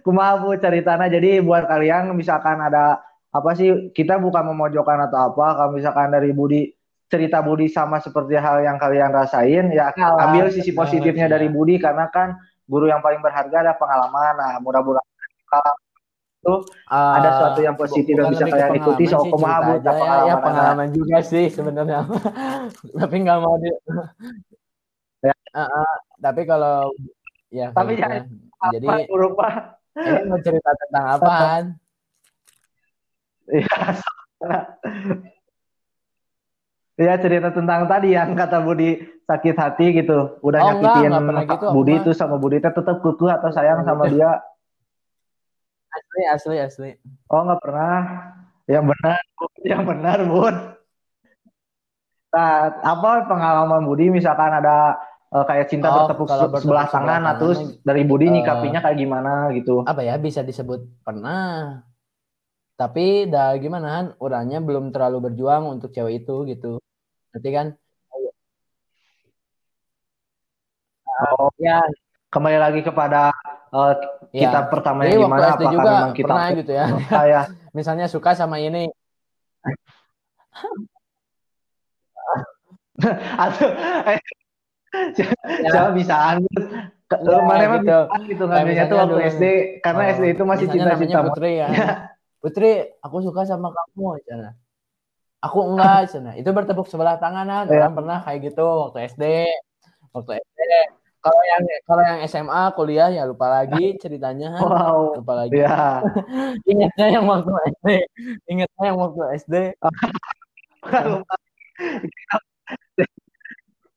kumaha bu ceritanya. Jadi buat kalian misalkan ada apa sih kita bukan memojokkan atau apa. Kalau misalkan dari Budi cerita Budi sama seperti hal yang kalian rasain, ya Pengalaman, ambil sisi positifnya ya. dari Budi karena kan guru yang paling berharga ada pengalaman. Nah, mudah-mudahan kalau ada sesuatu yang positif yang bisa kalian ikuti, so tak ya, ya pengalaman pengalaman juga sih sebenarnya tapi nggak mau di Ya. Ah, ah, tapi kalau ya Tapi jangan ya. jadi apa ini mau cerita tentang apaan Iya, Iya cerita tentang tadi yang kata Budi sakit hati gitu, udah Oh, enggak, nyakitin enggak Kak gitu, Budi itu sama Budi teh tetap kekeh atau sayang sama dia. asli asli asli. Oh nggak pernah. Yang benar, yang benar Bud. Nah, apa pengalaman Budi? Misalkan ada eh, kayak cinta Oh, bertepuk bertepuk sebelah sebelah tangan, nah tangan, terus dari Budi eh, nyikapinya kayak gimana gitu. apa ya bisa disebut pernah tapi dah gimana kan orangnya belum terlalu berjuang untuk cewek itu gitu. Nanti kan? Oh, ya. Kembali lagi kepada eh, ya kita pertama jadi yang waktu gimana, SD apakah juga memang kita pernah gitu ya? Kayak misalnya suka sama ini. Atau eh, ya, Siapa bisaan Ke- Ya, mana gitu. bisaan gitu ngambilnya tuh misalnya waktu SD karena SD itu masih cinta-cinta Putri ya. Ya. Putri aku suka sama kamu cina aku enggak cina itu bertepuk sebelah tanganan Ya. orang pernah kayak gitu waktu SD waktu SD kalau yang kalau yang SMA kuliah ya lupa lagi ceritanya. Wow. Lupa lagi. Ya ingatnya yang waktu SD ingatnya yang waktu SD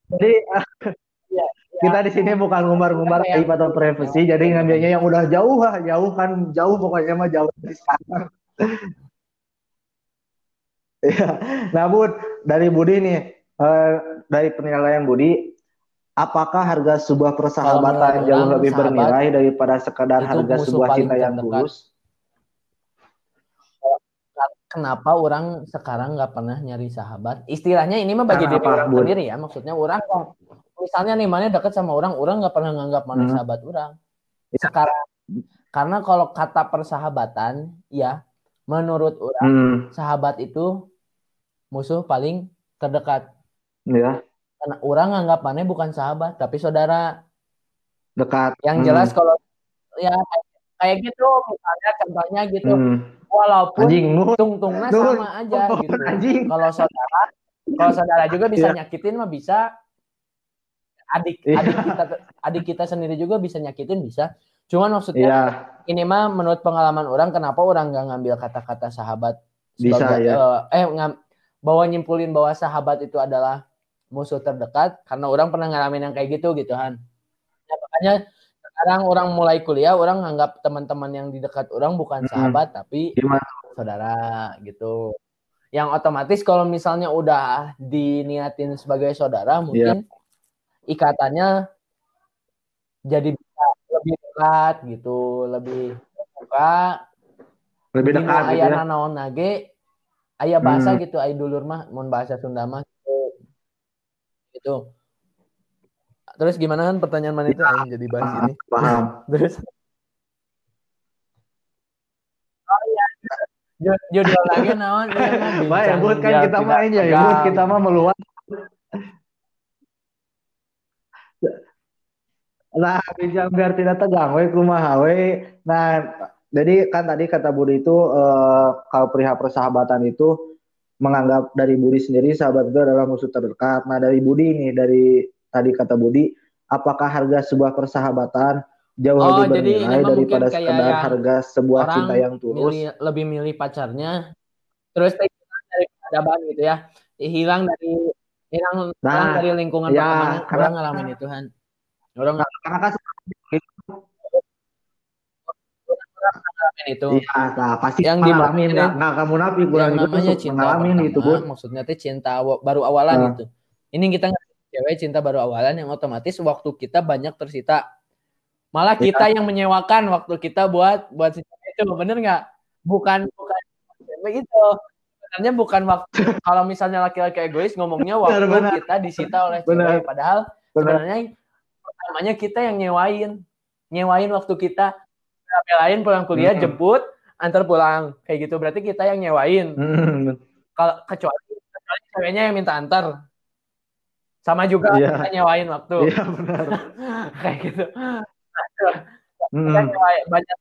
jadi Iya, kita di sini bukan ngumbar-ngumbar aib atau privasi jadi ngambilnya yang udah jauh lah jauh kan jauh pokoknya mah jauh dari sekarang Iya. Nah, Bud, dari Budi nih, eh, dari penilaian Budi, apakah harga sebuah persahabatan jauh lebih sahabat bernilai daripada sekadar harga sebuah cinta yang tulus? kenapa orang sekarang nggak pernah nyari sahabat istilahnya ini mah bagi diri orang Bud? sendiri ya maksudnya orang misalnya nih mana deket sama orang orang nggak pernah nganggap mana Hmm. sahabat orang Ya. sekarang karena kalau kata persahabatan ya menurut orang Hmm, sahabat itu musuh paling terdekat. Ya, karena orang nganggap mana bukan sahabat tapi saudara. Dekat. yang Hmm, jelas kalau ya kayak, gitu misalnya contohnya gitu. Hmm. walaupun Anjing, tungtungnya sama aja Nuhun, gitu. anjing. kalau saudara kalau saudara juga bisa Iya. nyakitin mah bisa. Adik Iya. adik kita adik kita sendiri juga bisa nyakitin bisa cuman maksudnya Iya, ini mah menurut pengalaman orang kenapa orang nggak ngambil kata-kata sahabat Bisa, sebagai ya. eh, eh ngam, bawa nyimpulin bahwa sahabat itu adalah musuh terdekat karena orang pernah ngalamin yang kayak gitu gitu Han. Ya, makanya sekarang orang mulai kuliah orang nganggap teman-teman yang di dekat orang bukan sahabat tapi gimana? saudara gitu. Yang otomatis kalau misalnya udah diniatin sebagai saudara mungkin ikatannya jadi bisa lebih dekat gitu lebih suka Lebih dekat gitu ya. naon nage aya bahasa Hmm. gitu aya dulur mah mun bahasa Sunda mah gitu. gitu terus gimana kan pertanyaan mana itu aing jadi bahas ini paham. terus oh iya Ju- judul lagi naon Iya ya bincang Bud, kan kita main ya, ya. Bud, kita mah meluas. Nah, bincang biar tidak tegang, we kumaha we. Nah, jadi kan tadi kata Budi itu eh, kalau perihal persahabatan itu menganggap dari Budi sendiri sahabat itu adalah musuh terdekat. Nah, dari Budi nih, dari tadi kata Budi, apakah harga sebuah persahabatan jauh Oh, lebih ini bernilai daripada sekedar yang harga sebuah cinta yang tulus? milih lebih milih pacarnya terus hilang dari peradaban gitu ya hilang dari hilang, Nah, hilang dari lingkungan ya, pertemanan karena- ngalamin itu kan orang nggak Karena kan itu Iya, nah, pasti Yang ngalamin nggak nggak kamu napi gue yang juga tuh namanya cinta ngalamin pertama, gitu, Bud. maksudnya teh cinta baru awalan Nah. gitu ini kita nggak cewek cinta baru awalan yang otomatis waktu kita banyak tersita malah Iya. kita yang menyewakan waktu kita buat buat si cewek itu bener nggak bukan bukan begitu sebenarnya bukan waktu kalau misalnya laki-laki egois ngomongnya waktu benar. kita disita oleh Benar. cewek padahal Benar. sebenarnya pertamanya kita yang nyewain nyewain waktu kita belain pulang kuliah Hmm. jemput antar pulang kayak gitu berarti kita yang nyewain Hmm, kalau kecuali kecuali ceweknya yang minta antar sama juga Iya. kita nyewain waktu Iya benar. kayak gitu Hmm. kita nyewain banyak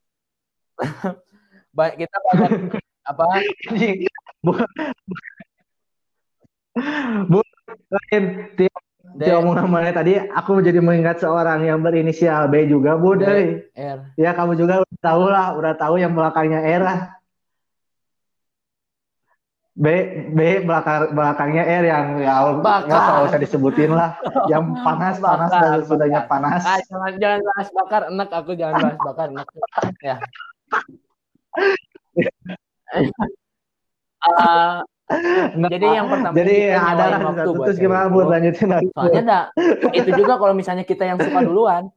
Ba- kita banyak apa. Bu- Bu, lain tiap D, tiap ngomong namanya tadi, aku jadi mengingat seorang yang berinisial B juga, Bu. D, Deh. R Ya kamu juga udah tahu lah, udah tahu yang belakangnya R lah. B B belakang belakangnya R yang ya nggak usah usah disebutin lah. Yang panas panas Bakar, dan sudahnya panas. ah, jangan jangan bahas bakar enak aku jangan bahas bakar enak ya Ah, Nggak, jadi yang pertama jadi ada waktu buat terus gimana cewek Bu itu. lanjutin lagi. soalnya dah itu juga kalau misalnya kita yang suka duluan.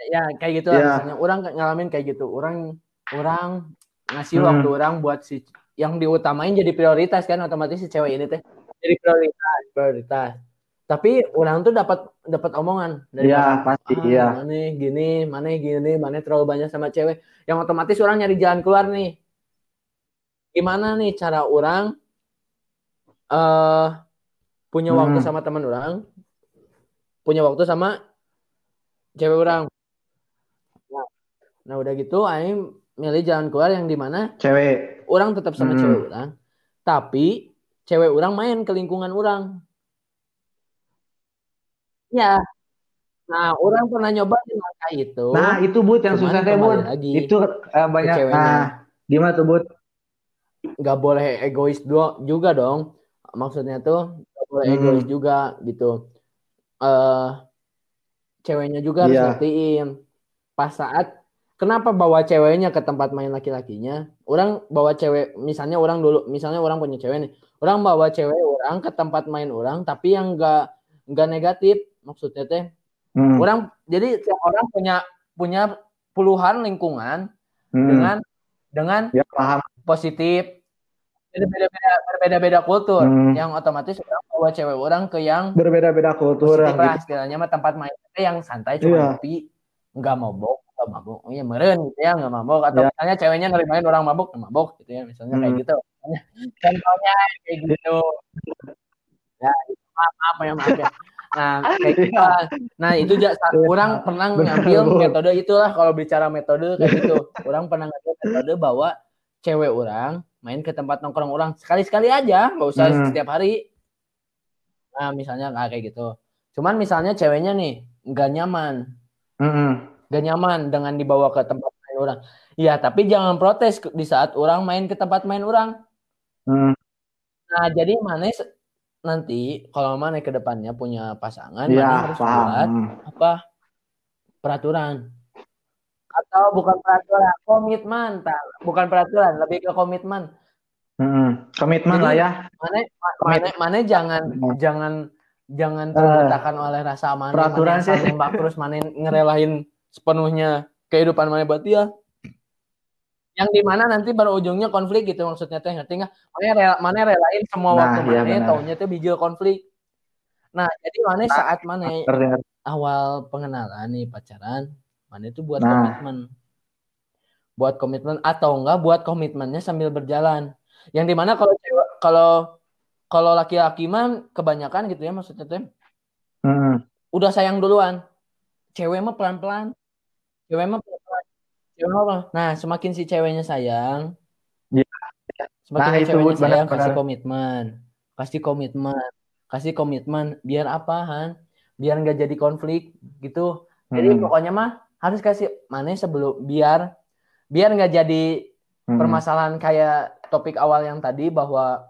Ya kayak gitu lah Iya. misalnya. Orang ngalamin kayak gitu. Orang orang ngasih Hmm. waktu orang buat si yang diutamain jadi prioritas kan. Otomatis si cewek ini teh jadi prioritas prioritas. Tapi orang tuh dapat dapat omongan dari Iya orang, pasti ah, iya. mana gini mana gini mana terlalu banyak sama cewek. Yang otomatis orang nyari jalan keluar nih gimana nih cara orang eh punya waktu Hmm. sama teman orang punya waktu sama cewek orang nah, nah udah gitu Aing milih jalan keluar yang di mana Cewek. orang tetap sama Hmm. cewek orang tapi cewek orang main ke lingkungan orang ya nah orang pernah nyoba di langkah itu Nah itu Bud yang susah teh lagi Itu eh, banyak. ceweknya. Nah gimana tuh Bud? Nggak boleh egois juga dong maksudnya tuh nggak boleh Hmm. egois juga gitu eh ceweknya juga harus Iya. ngertiin pas saat kenapa bawa ceweknya ke tempat main laki-lakinya orang bawa cewek misalnya orang dulu misalnya orang punya cewek nih orang bawa cewek orang ke tempat main orang tapi yang enggak enggak negatif maksudnya teh Hmm. orang jadi orang punya punya puluhan lingkungan Hmm. dengan dengan Ya paham. positif berbeda-beda berbeda-beda kultur Hmm. yang otomatis orang bawa cewek orang ke yang Berbeda-beda kultur positif lah gitu. istilahnya mah tempat main yang santai cuma Iya. ngopi nggak mabok nggak mabok oh iya meren gitu ya nggak mabok atau Iya. misalnya ceweknya nerimain orang mabok nggak mabok gitu ya misalnya kayak Hmm. gitu contohnya kayak gitu ya maaf, maaf ya maaf ya nah kayak gitu Iya. lah. nah itu ja- saat orang pernah ngambil metode itulah kalau bicara metode kayak gitu orang pernah ngambil metode bawa cewek orang main ke tempat nongkrong orang sekali-sekali aja nggak usah Hmm. setiap hari nah misalnya nggak kayak gitu cuman misalnya ceweknya nih nggak nyaman Hmm. nggak nyaman dengan dibawa ke tempat main orang ya tapi jangan protes di saat orang main ke tempat main orang Hmm. nah jadi mana se- nanti kalau mana ke depannya punya pasangan Iya mana harus buat paham. apa peraturan atau bukan peraturan komitmen tak bukan peraturan lebih ke komitmen. Hmm. Komitmen Jadi, lah ya. mana mana mana jangan Hmm. jangan jangan Eh, terbutakan oleh rasa mana peraturan mana sih. nembak terus mana ngerelain sepenuhnya kehidupan mana buat dia. Yang di mana nanti baru ujungnya konflik gitu maksudnya teh ngerti nggak? Mana rela, mana relain semua Nah, waktu iya mana taunya teh bijil konflik. Nah jadi mana Nah, saat mana awal pengenalan nih pacaran mana itu buat Nah. komitmen buat komitmen atau enggak buat komitmennya sambil berjalan yang di mana kalau kalau kalau laki-laki mah kebanyakan gitu ya maksudnya teh Hmm. udah sayang duluan cewek mah pelan-pelan cewek mah pelan-pelan cewek mah pelan. nah semakin si ceweknya sayang Iya. semakin Nah, si itu, ceweknya benar, sayang benar. kasih komitmen kasih komitmen kasih komitmen biar apa Han biar nggak jadi konflik gitu jadi Hmm. pokoknya mah harus kasih mana sebelum biar biar nggak jadi Hmm. permasalahan kayak topik awal yang tadi bahwa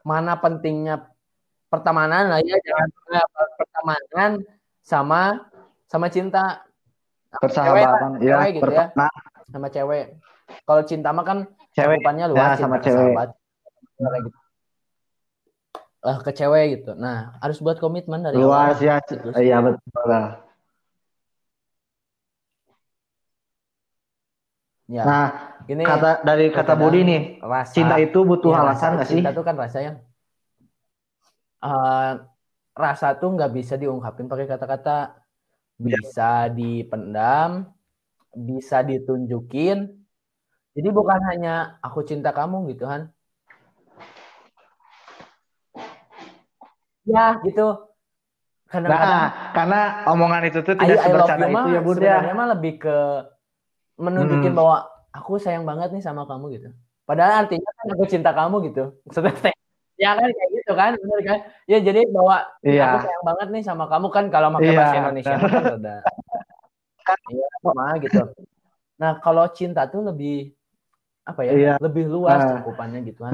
mana pentingnya pertemanan lah ya jangan pertemanan sama sama cinta Persahabatan, Cewek ya, cewek gitu ya. sama cewek. Kalau cinta mah kan Cewek. cakupannya luas Ya, sama cewek. gitu. Eh, ke cewek gitu. Nah, harus buat komitmen dari Luas awal. ya. Iya betul lah. Ya, Nah, ini kata dari kata terkadang Budi nih, rasa cinta itu butuh Iya, alasan nggak sih? Cinta tuh kan rasa yang eh, rasa tuh nggak bisa diungkapin pakai kata-kata, bisa dipendam, bisa ditunjukin. Jadi bukan hanya aku cinta kamu gitu kan? Ya gitu. Kadang-kadang Nah, karena omongan itu tuh tidak I sebercanda itu ya Bud ya. sebenarnya mah lebih ke menunjukin Hmm. bahwa aku sayang banget nih sama kamu gitu. Padahal artinya kan aku cinta kamu gitu. Maksudnya ya kan kayak gitu kan, bener kan? Ya jadi bahwa Iya. aku sayang banget nih sama kamu kan kalau pakai Iya. bahasa Indonesia kan rada Iya, sama gitu. Nah, kalau cinta tuh lebih apa ya? Iya. Lebih luas Nah. cakupannya gitu kan.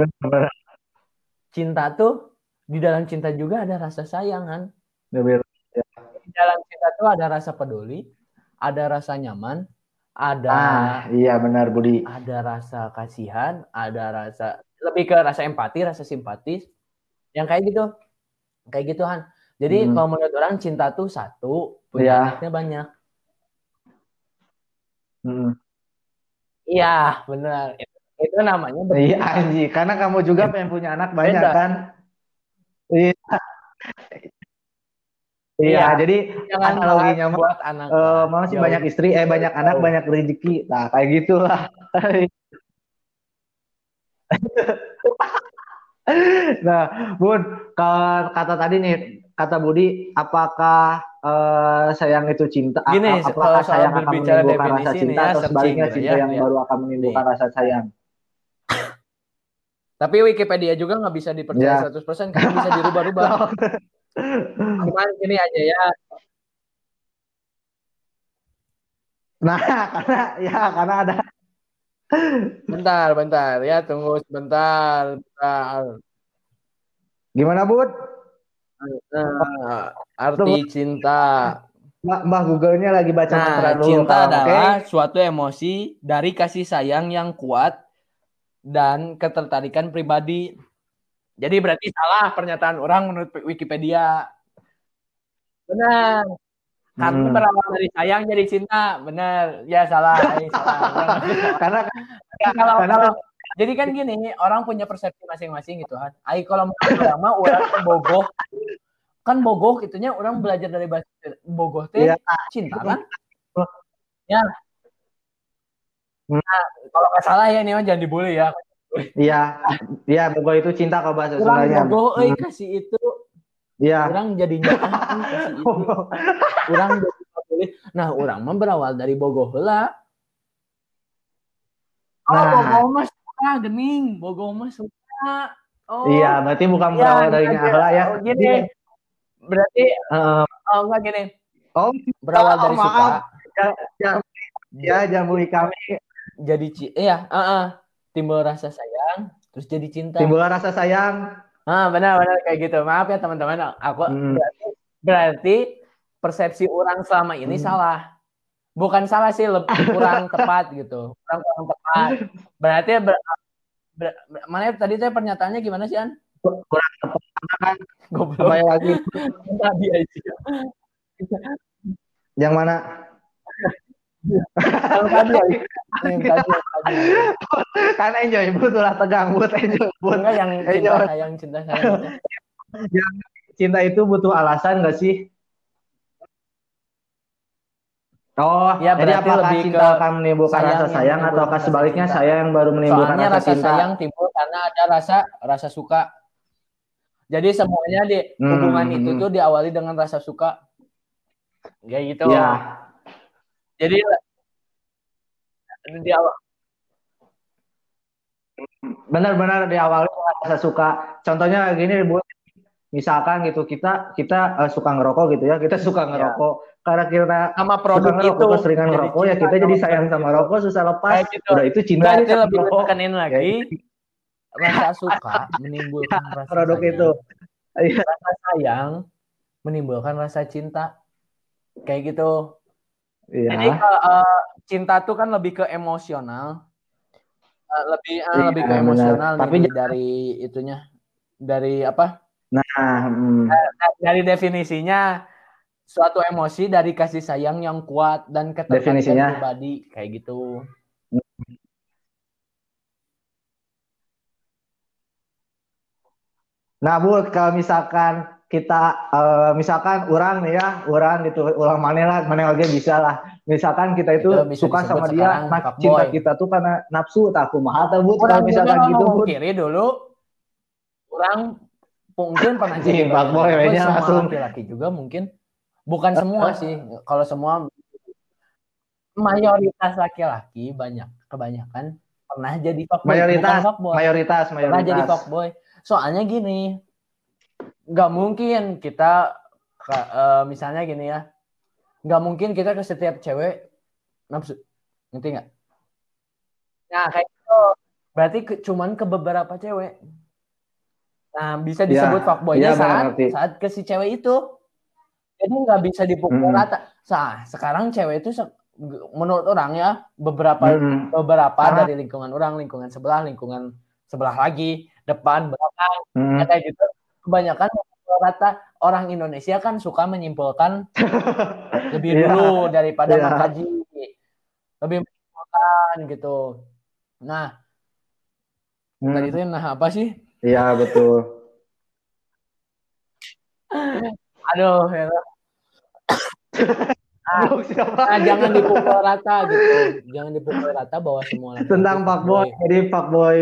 Cinta tuh di dalam cinta juga ada rasa sayang kan. Lebih- Di dalam cinta tuh ada rasa peduli, ada rasa nyaman, ada Ah, iya benar Budi. ada rasa kasihan, ada rasa lebih ke rasa empati, rasa simpatis, yang kayak gitu, kayak gitu Han. Jadi Hmm. kalau menurut orang cinta tuh satu, punya anaknya banyak. Mm. Iya, benar. Itu, namanya Iya Anji, karena kamu juga pengen punya anak banyak Beda. kan? Iya. Iya, Iya. jadi jangan analoginya buat, buat anak. eh, lah. mau sih banyak istri, eh banyak anak, banyak rezeki. Nah, kayak gitulah. Nah, Bun, kalau kata tadi nih, kata Budi, apakah eh, sayang itu cinta? Gini, apakah soal sayang akan menimbulkan rasa nih cinta ya, atau sebaliknya gitu cinta ya, yang lihat. baru akan menimbulkan rasa sayang? Tapi Wikipedia juga nggak bisa dipercaya Ya. 100% karena bisa dirubah-rubah. Cuman gini aja ya, Nah, karena ya karena ada bentar, bentar ya, tunggu sebentar, bentar. gimana, Bud? Nah, arti cinta. Mbak, Mbak Google-nya lagi baca mantra Nah, dulu, cinta oke? adalah suatu emosi dari kasih sayang yang kuat dan ketertarikan pribadi. Jadi berarti salah pernyataan orang menurut Wikipedia. Benar. Karena Hmm. berawal dari sayang jadi cinta. Benar. Ya salah. Eh, salah. Karena kalau, karena kalau- jadi kan gini, orang punya persepsi masing-masing gitu kan. Ai kalau menurut orang kan bogoh. Kan bogoh gitunya orang belajar dari bahasa bogoh teh Iya. cinta kan? Ya. Hmm. Nah, kalau nggak salah ya ini jangan dibully ya. Iya, iya, bogo itu cinta kalau bahasa Sundanya. bogoh euy Hmm, kasih itu, Iya. orang jadinya itu. Orang jadi. Nah, orang mah berawal dari bogoh heula. Oh, Nah. bogoh mah suka gening, bogoh mah suka. Oh, Iya, berarti bukan Iya, berawal dari nyahla ya. Oh, Gini, berarti Eh, oh enggak gini, oh, berawal Oh, dari maaf. suka ya jambui kami jadi ci iya, heeh. Timbul rasa sayang, terus jadi cinta. timbul rasa sayang. Ah, benar benar kayak gitu. Maaf ya teman-teman, aku Hmm. berarti, berarti persepsi orang selama ini Hmm. salah. Bukan salah sih, lebih kurang tepat gitu. Kurang kurang tepat. Berarti ber, ber- ber- mana tadi teh pernyataannya gimana sih An? Kurang tepat kan Goblok. kembali lagi Tadi aja. yang mana? Yang. Yang tadi, yang tadi. kan enjoy but ulah tegang but enjoy but Enggak yang cinta sayang cinta sayang. gitu. cinta itu butuh alasan gak sih? Oh, Ya, jadi berarti apakah lebih cinta ke akan menimbulkan rasa yang sayang menimbulkan ataukah sebaliknya cinta. sayang yang baru menimbulkan Soalnya rasa, rasa cinta? sayang timbul karena ada rasa rasa suka. Jadi semuanya di Hmm. hubungan itu tuh diawali dengan rasa suka. Kayak gitu. Iya. Jadi di awal Benar-benar di awal rasa suka. Contohnya gini, Bu. Misalkan gitu kita kita eh, suka ngerokok gitu ya, kita suka ngerokok. Karena kita sama suka produk ngerokok, itu keseringan jadi ngerokok ya kita jadi sayang sama rokok susah lepas. Gitu. Udah itu cinta Berarti lebih rokok. ditekenin lagi rasa suka menimbulkan rasa Produk sayang. itu. Iya. Rasa sayang menimbulkan rasa cinta. Kayak gitu. Iya. Jadi kalau, eh, cinta tuh kan lebih ke emosional. Uh, lebih uh, Iya, lebih ke benar. emosional Tapi nih jangan- dari itunya. Dari apa? Nah, hmm. Dari definisinya suatu emosi dari kasih sayang yang kuat dan ketertarikan Definisinya? pribadi kayak gitu. Nah, Bu, kalau misalkan kita eh, misalkan orang nih ya, orang gitu, ulang mana lah, mana lagi bisa lah. Misalkan kita itu, Itu suka sama dia, nah, cinta kita tuh karena nafsu, tak kumaha tah, Bu, kalau Orang misalkan gitu, Bu. kiri dulu. Orang mungkin pernah jadi fuckboy, fuckboy kayaknya langsung. laki-laki juga mungkin. Bukan semua sih. Kalau semua mayoritas laki-laki banyak kebanyakan pernah jadi fuckboy. Mayoritas, fuckboy. Mayoritas, pernah jadi mayoritas. fuckboy. Soalnya gini nggak mungkin kita eh, misalnya gini ya nggak mungkin kita ke setiap cewek nafsu ngerti nggak nah kayak gitu berarti ke- cuman ke beberapa cewek nah bisa Ya, disebut fuckboynya ya, saat ngerti. saat ke si cewek itu jadi nggak bisa dipukul Mm. rata nah sekarang cewek itu se- menurut orang ya beberapa Mm-mm. beberapa Ah. dari lingkungan orang, lingkungan sebelah, lingkungan sebelah lagi, depan, belakang, Mm-mm. kayak gitu. Kebanyakan rata orang Indonesia kan suka menyimpulkan lebih Iya. dulu daripada Iya. mengkaji, lebih menyimpulkan gitu. Nah, Mm. tadi itu nah apa sih? Iya, betul. Aduh, ya. Ah. Siapa? Nah, jangan dipukul rata gitu. Jangan dipukul rata bahwa semua Tentang fuckboy, jadi fuckboy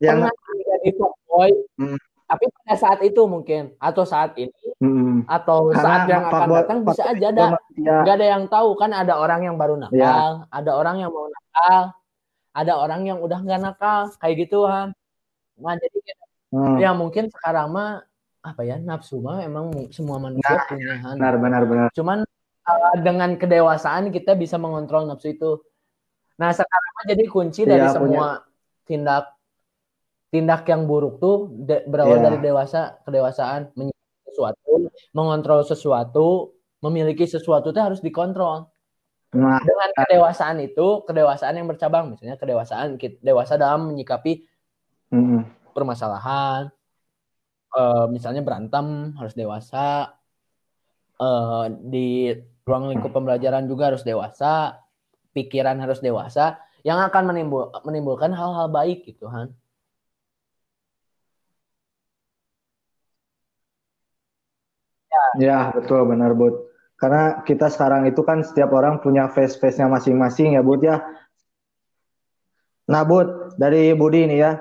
yang Pernah jadi fuckboy, Hmm. Tapi pada saat itu mungkin atau saat ini Mm-mm. atau Karena saat yang akan datang bisa aja ada nggak ada yang tahu kan ada orang yang baru nakal Iya. ada orang yang mau nakal ada orang yang udah nggak nakal kayak gitu kan nah jadi Hmm. ya mungkin sekarang mah apa ya nafsu mah emang mu- semua manusia Nah, punya. Benar, benar, benar. cuman uh, dengan kedewasaan kita bisa mengontrol nafsu itu nah sekarang mah jadi kunci dari Iya, semua tindak tindak yang buruk tuh de- berawal Iya. dari dewasa kedewasaan menyikapi sesuatu mengontrol sesuatu memiliki sesuatu itu harus dikontrol Nah, dengan kedewasaan itu kedewasaan yang bercabang misalnya kedewasaan kit- dewasa dalam menyikapi mm-mm. permasalahan eh, misalnya berantem harus dewasa eh, di ruang lingkup pembelajaran juga harus dewasa pikiran harus dewasa yang akan menimbul menimbulkan hal-hal baik gitu Han Ya, betul, benar, Bud. Karena kita sekarang itu kan setiap orang punya face-face-nya masing-masing ya, Bud ya. Nah, Bud, dari Budi nih ya,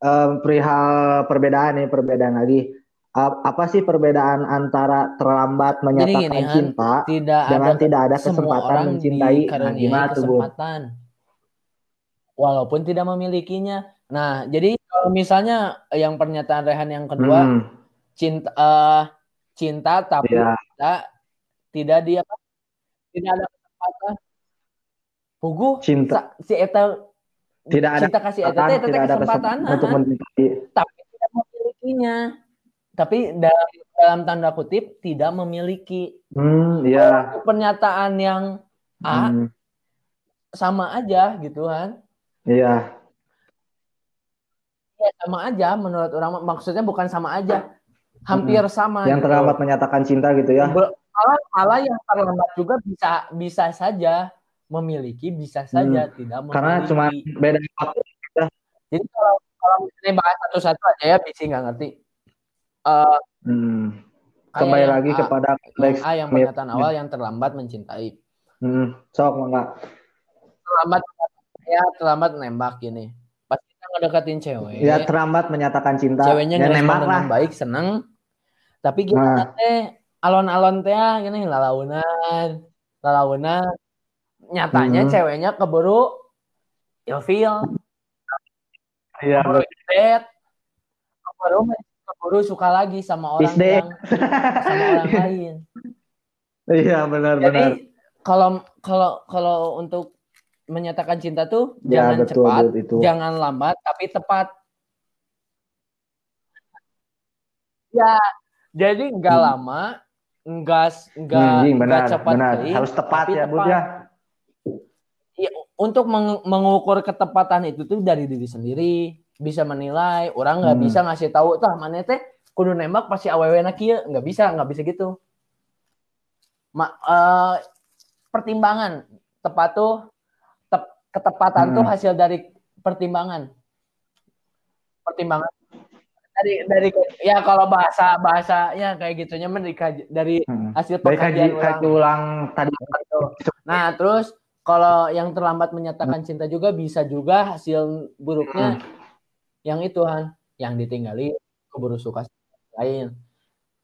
em, perihal perbedaan nih, perbedaan lagi. Apa sih perbedaan antara terlambat menyatakan gini, cinta tidak dengan ada tidak ada kesempatan mencintai? Nah, dikaruniai gimana tuh, Bud? kesempatan walaupun tidak memilikinya nah jadi kalau misalnya yang pernyataan Rehan yang kedua Hmm, cinta eh, cinta tapi Iya. tidak tidak dia tidak ada kesempatan pugu Cinta. si eta Tidak ada cinta kasih eta eta tidak ada kesempatan untuk mencintai. tapi tidak memilikinya tapi dalam dalam tanda kutip tidak memiliki Hmm, iya. pernyataan yang A Hmm, sama aja gitu kan iya. ya sama aja menurut orang maksudnya bukan sama aja hampir sama Yang gitu. terlambat menyatakan cinta gitu ya. Malah malah yang terlambat juga bisa bisa saja memiliki bisa saja tidak memiliki Hmm. Karena cuma beda waktu. jadi kalau kalau misalnya bahas satu-satu aja ya bisa nggak ngerti Eh, Hmm. Kembali lagi A, kepada yang. A yang pernyataan awal yang terlambat mencintai Hmm, sok enggak. terlambat ya terlambat nembak gini pas kita ngedeketin cewek Ya terlambat menyatakan cinta. ceweknya ya nembak lah. baik seneng tapi gimana Nah. teh alon-alon teh ah, gini lalaunan lalaunan nyatanya Hmm. ceweknya keburu ilfil Iya, keburu keburu keburu suka lagi sama orang Isde. yang sama orang lain iya benar-benar. jadi kalau kalau kalau untuk menyatakan cinta tuh Ya jangan betul cepat itu. jangan lambat tapi tepat ya jadi nggak Hmm. lama nggak nggak Hmm, Jing, nggak cepat benar. kering, Harus tepat ya, Bud ya. untuk meng- mengukur ketepatan itu tuh dari diri sendiri bisa menilai orang nggak Hmm. bisa ngasih tahu tah mana teh kudu nembak pasti awewe na kieu nggak bisa nggak bisa gitu Ma, eh, pertimbangan tepat tuh tep- ketepatan Hmm. tuh hasil dari pertimbangan pertimbangan dari dari ya kalau bahasa bahasanya kayak gitunya mah dari, dari Hmm. hasil Dari kaji, pengkajian orang kaji ulang tadi. Gitu. Nah, terus kalau yang terlambat menyatakan cinta juga bisa juga hasil buruknya yang itu Han, yang ditinggali keburu suka lain.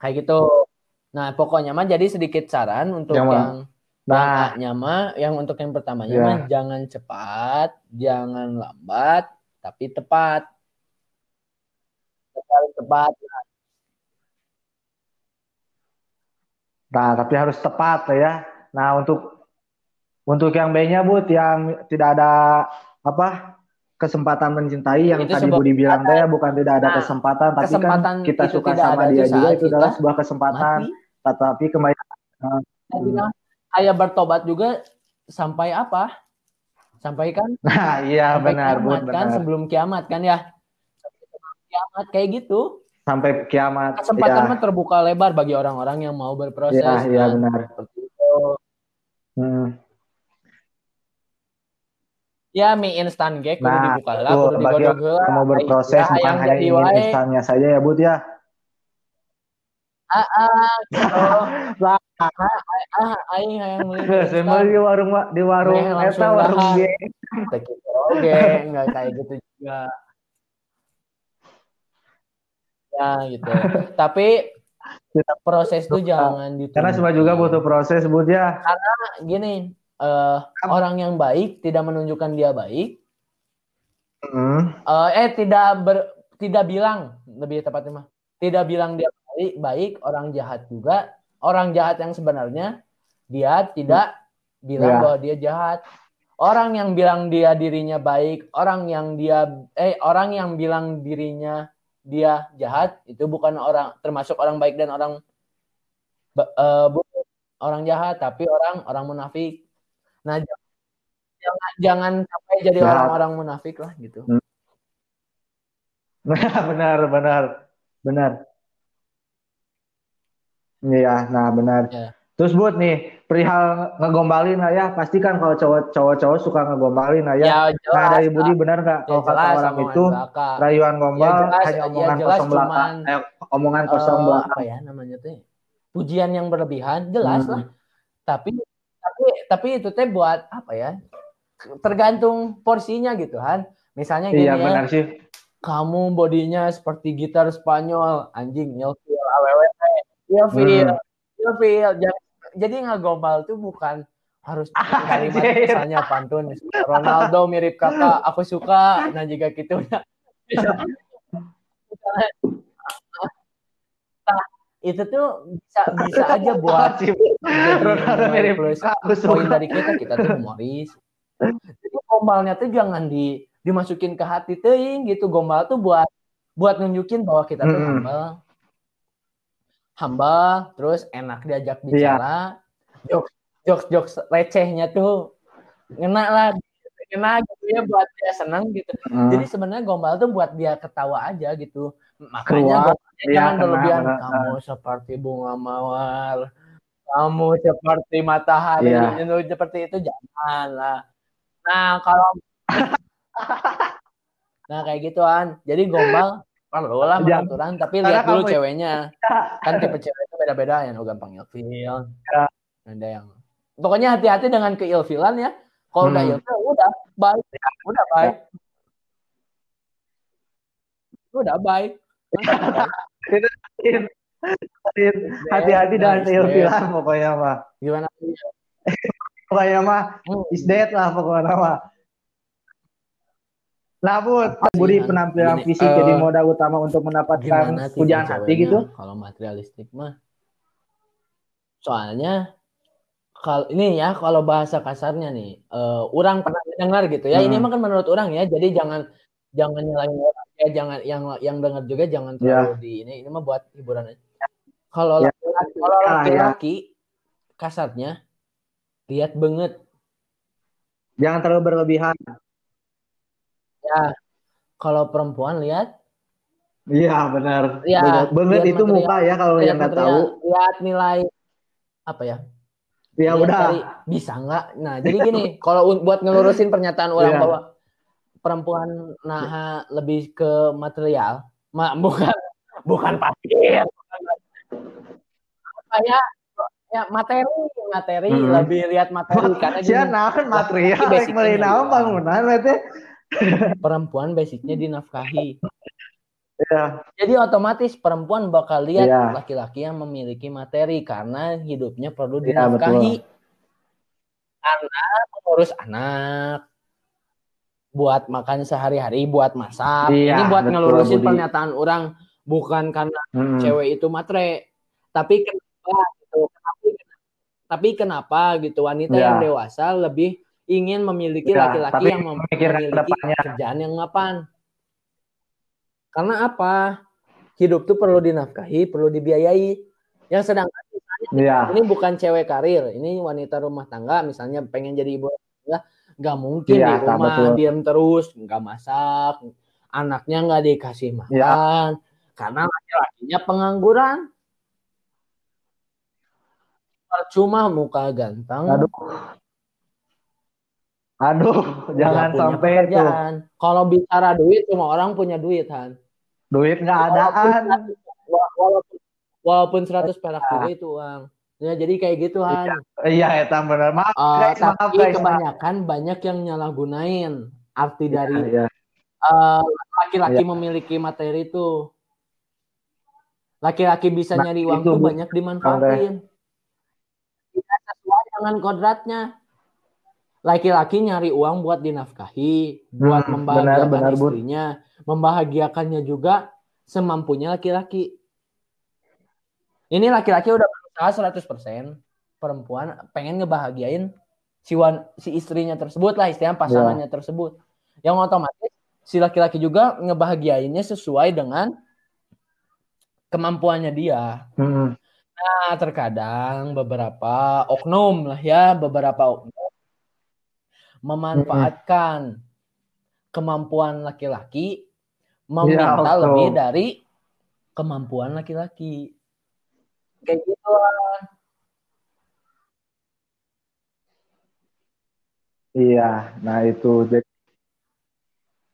Kayak gitu. Nah, pokoknya mah jadi sedikit saran untuk Yang yang Nah, mah yang untuk yang pertamanya Ya. mah jangan cepat, jangan lambat, tapi tepat. Tepat, tepat. nah tapi harus tepat ya. Nah, untuk untuk yang B-nya Bud yang tidak ada apa kesempatan mencintai yang Itu tadi Budi bilang teh bukan tidak ada Nah, kesempatan tapi kesempatan kan kita suka sama dia juga itu adalah sebuah kesempatan Mati. tetapi kembali bilang, ayah bertobat juga sampai apa? Sampai kan? nah iya sampai benar kiamat kan? benar Sebelum kiamat kan ya? Kiamat kayak gitu. sampai kiamat Kesempatan ya terbuka lebar bagi orang-orang yang mau berproses. iya iya kan? benar Seperti itu. Hmm. Ya mie instan ge kudu Nah, dibuka lah, kudu bagi digodog mau berproses Ya, bukan hanya ingin wae. instannya saja ya Bud ya Ah, ah, gitu. Ah, ah, ah, aing hayang mie instan. di warung di warung eta warung dahar. G. Teh gitu oge, enggak kayak gitu juga. Ya gitu. Tapi proses tuh jangan ditunda. Karena semua juga butuh proses Bud ya. gini, eh orang yang baik tidak menunjukkan dia baik, Hmm. eh, eh tidak ber, tidak bilang lebih tepatnya mah tidak bilang dia baik, baik orang jahat juga orang jahat yang sebenarnya dia tidak bilang Ya. bahwa dia jahat orang yang bilang dia dirinya baik orang yang dia eh orang yang bilang dirinya dia jahat itu bukan orang termasuk orang baik dan orang bu- orang jahat tapi orang orang munafik nah jangan jangan sampai jadi Jahat. orang-orang munafik lah gitu benar, benar. Benar. Iya, nah benar. Ya. Terus Bud nih, perihal ngegombalin lah ya. Pasti kan kalau cowok cowok-cowok suka ngegombalin lah ya. ya Nah jelas dari Budi benar nggak ya kalau kata jelas orang itu belaka. rayuan gombal Ya jelas, hanya ya omongan jelas kosong belaka, cuman, eh, omongan kosong Eh, belaka. apa ya namanya teh pujian yang berlebihan jelas Hmm. lah tapi tapi tapi itu teh buat apa ya tergantung porsinya gitu kan misalnya gini Iya ya benar sih. kamu bodinya seperti gitar Spanyol anjing ilfil aww ilfil Hmm. ilfil Jangan- jadi ngegombal tuh bukan harus kalimat misalnya pantun Ronaldo mirip kakak aku suka nah jika gitu. Nah, itu tuh bisa bisa aja buat Ronaldo mirip plus poin dari kita kita tuh humoris. Jadi gombalnya tuh jangan di dimasukin ke hati teuing gitu. Gombal tuh buat buat nunjukin bahwa kita tuh humble humble terus enak diajak Iya. bicara. Jokes jokes jokes recehnya tuh ngena lah ngena gitu ya buat dia senang gitu. Hmm. jadi sebenarnya gombal tuh buat dia ketawa aja gitu. Makanya gombalnya iya, jangan berlebihan. kamu seperti bunga mawar. Kamu seperti matahari. Itu seperti itu jangan lah nah kalau nah kayak gituan. Jadi gombal perlu lah Jangan. peraturan tapi Karena lihat dulu kamu- ceweknya kan tipe cewek itu beda-beda yang gampang ilfil Ya. ada yang pokoknya hati-hati dengan keilfilan ya kalau udah Hmm. ilfil udah baik udah baik udah baik Hati-hati dengan Nice, ilfilan pokoknya mah. gimana Pokoknya mah Hmm. is dead lah pokoknya mah. Nah, Bud, Budi penampilan gini, fisik eh, jadi modal utama untuk mendapatkan pujian hati gitu? kalau materialistik mah soalnya kalau ini ya kalau bahasa kasarnya nih eh, orang pernah dengar gitu ya ini Hmm. mah kan menurut orang ya jadi jangan jangan nyalain orang ya jangan yang yang dengar juga jangan terlalu di ini ini mah buat hiburan aja kalau Ya. laki-laki kalau Ya, ya. laki-laki kasarnya lihat banget Jangan terlalu berlebihan. Ya, kalau perempuan lihat, Iya benar. Ya, lihat itu material. muka ya kalau yang nggak tahu. lihat nilai apa ya? Ya Lihat udah. dari- bisa nggak? Nah, jadi gini, kalau buat ngelurusin pernyataan orang Iya. bahwa perempuan nah lebih ke material, ma, bukan bukan pasir, apa ya? Ya materi, materi Hmm. lebih lihat materi karena gini, Sia naon material naon dari bangunan teh. Perempuan basicnya dinafkahi. Iya. Jadi otomatis perempuan bakal lihat Iya. laki-laki yang memiliki materi karena hidupnya perlu Iya, dinafkahi. Karena mengurus anak, buat makan sehari-hari, buat masak. Iya, Ini buat betul, ngelurusin Budi. pernyataan orang bukan karena Mm-mm. cewek itu matre, tapi kenapa gitu? Tapi, tapi kenapa gitu wanita Iya. yang dewasa lebih ingin memiliki Iya, laki-laki tapi yang memiliki ke depannya. kerjaan yang mapan. Karena apa? Hidup tuh perlu dinafkahi, perlu dibiayai. Yang sedangkan misalnya Iya. ini bukan cewek karir, ini wanita rumah tangga, misalnya pengen jadi ibu rumah tangga, nggak mungkin Iya, di rumah betul. diam terus, nggak masak, anaknya nggak dikasih Iya. makan, karena laki-lakinya pengangguran. Percuma muka ganteng, Aduh. Aduh, jangan sampai itu. pekerjaan. Kalau bicara duit, semua orang punya duit, Han. Duit nggak adaan. Wa- Walaupun, walaupun 100 perak juga itu uang. Ya, jadi kayak gitu, Han. Iya, eta bener. Maaf, Eh, guys, maaf, tapi guys. kebanyakan banyak yang nyalahgunain arti dari Iya. eh, laki-laki Iya. memiliki materi itu. Laki-laki bisa Nah, nyari uang itu, tuh banyak dimanfaatin. Tidak sesuai dengan kodratnya. Laki-laki nyari uang buat dinafkahi, buat Hmm, membahagiakan benar, benar, Bu. istrinya, membahagiakannya juga semampunya laki-laki. Ini laki-laki udah berusaha 100%, perempuan pengen ngebahagiain si wan, si istrinya tersebut lah istilahnya pasangannya tersebut. Yang otomatis si laki-laki juga ngebahagiainnya sesuai dengan kemampuannya dia. Mm-mm. Nah, terkadang beberapa oknum lah ya, beberapa oknum memanfaatkan kemampuan laki-laki meminta Ya, lebih dari kemampuan laki-laki. Kayak gitu lah. Iya, nah itu jadi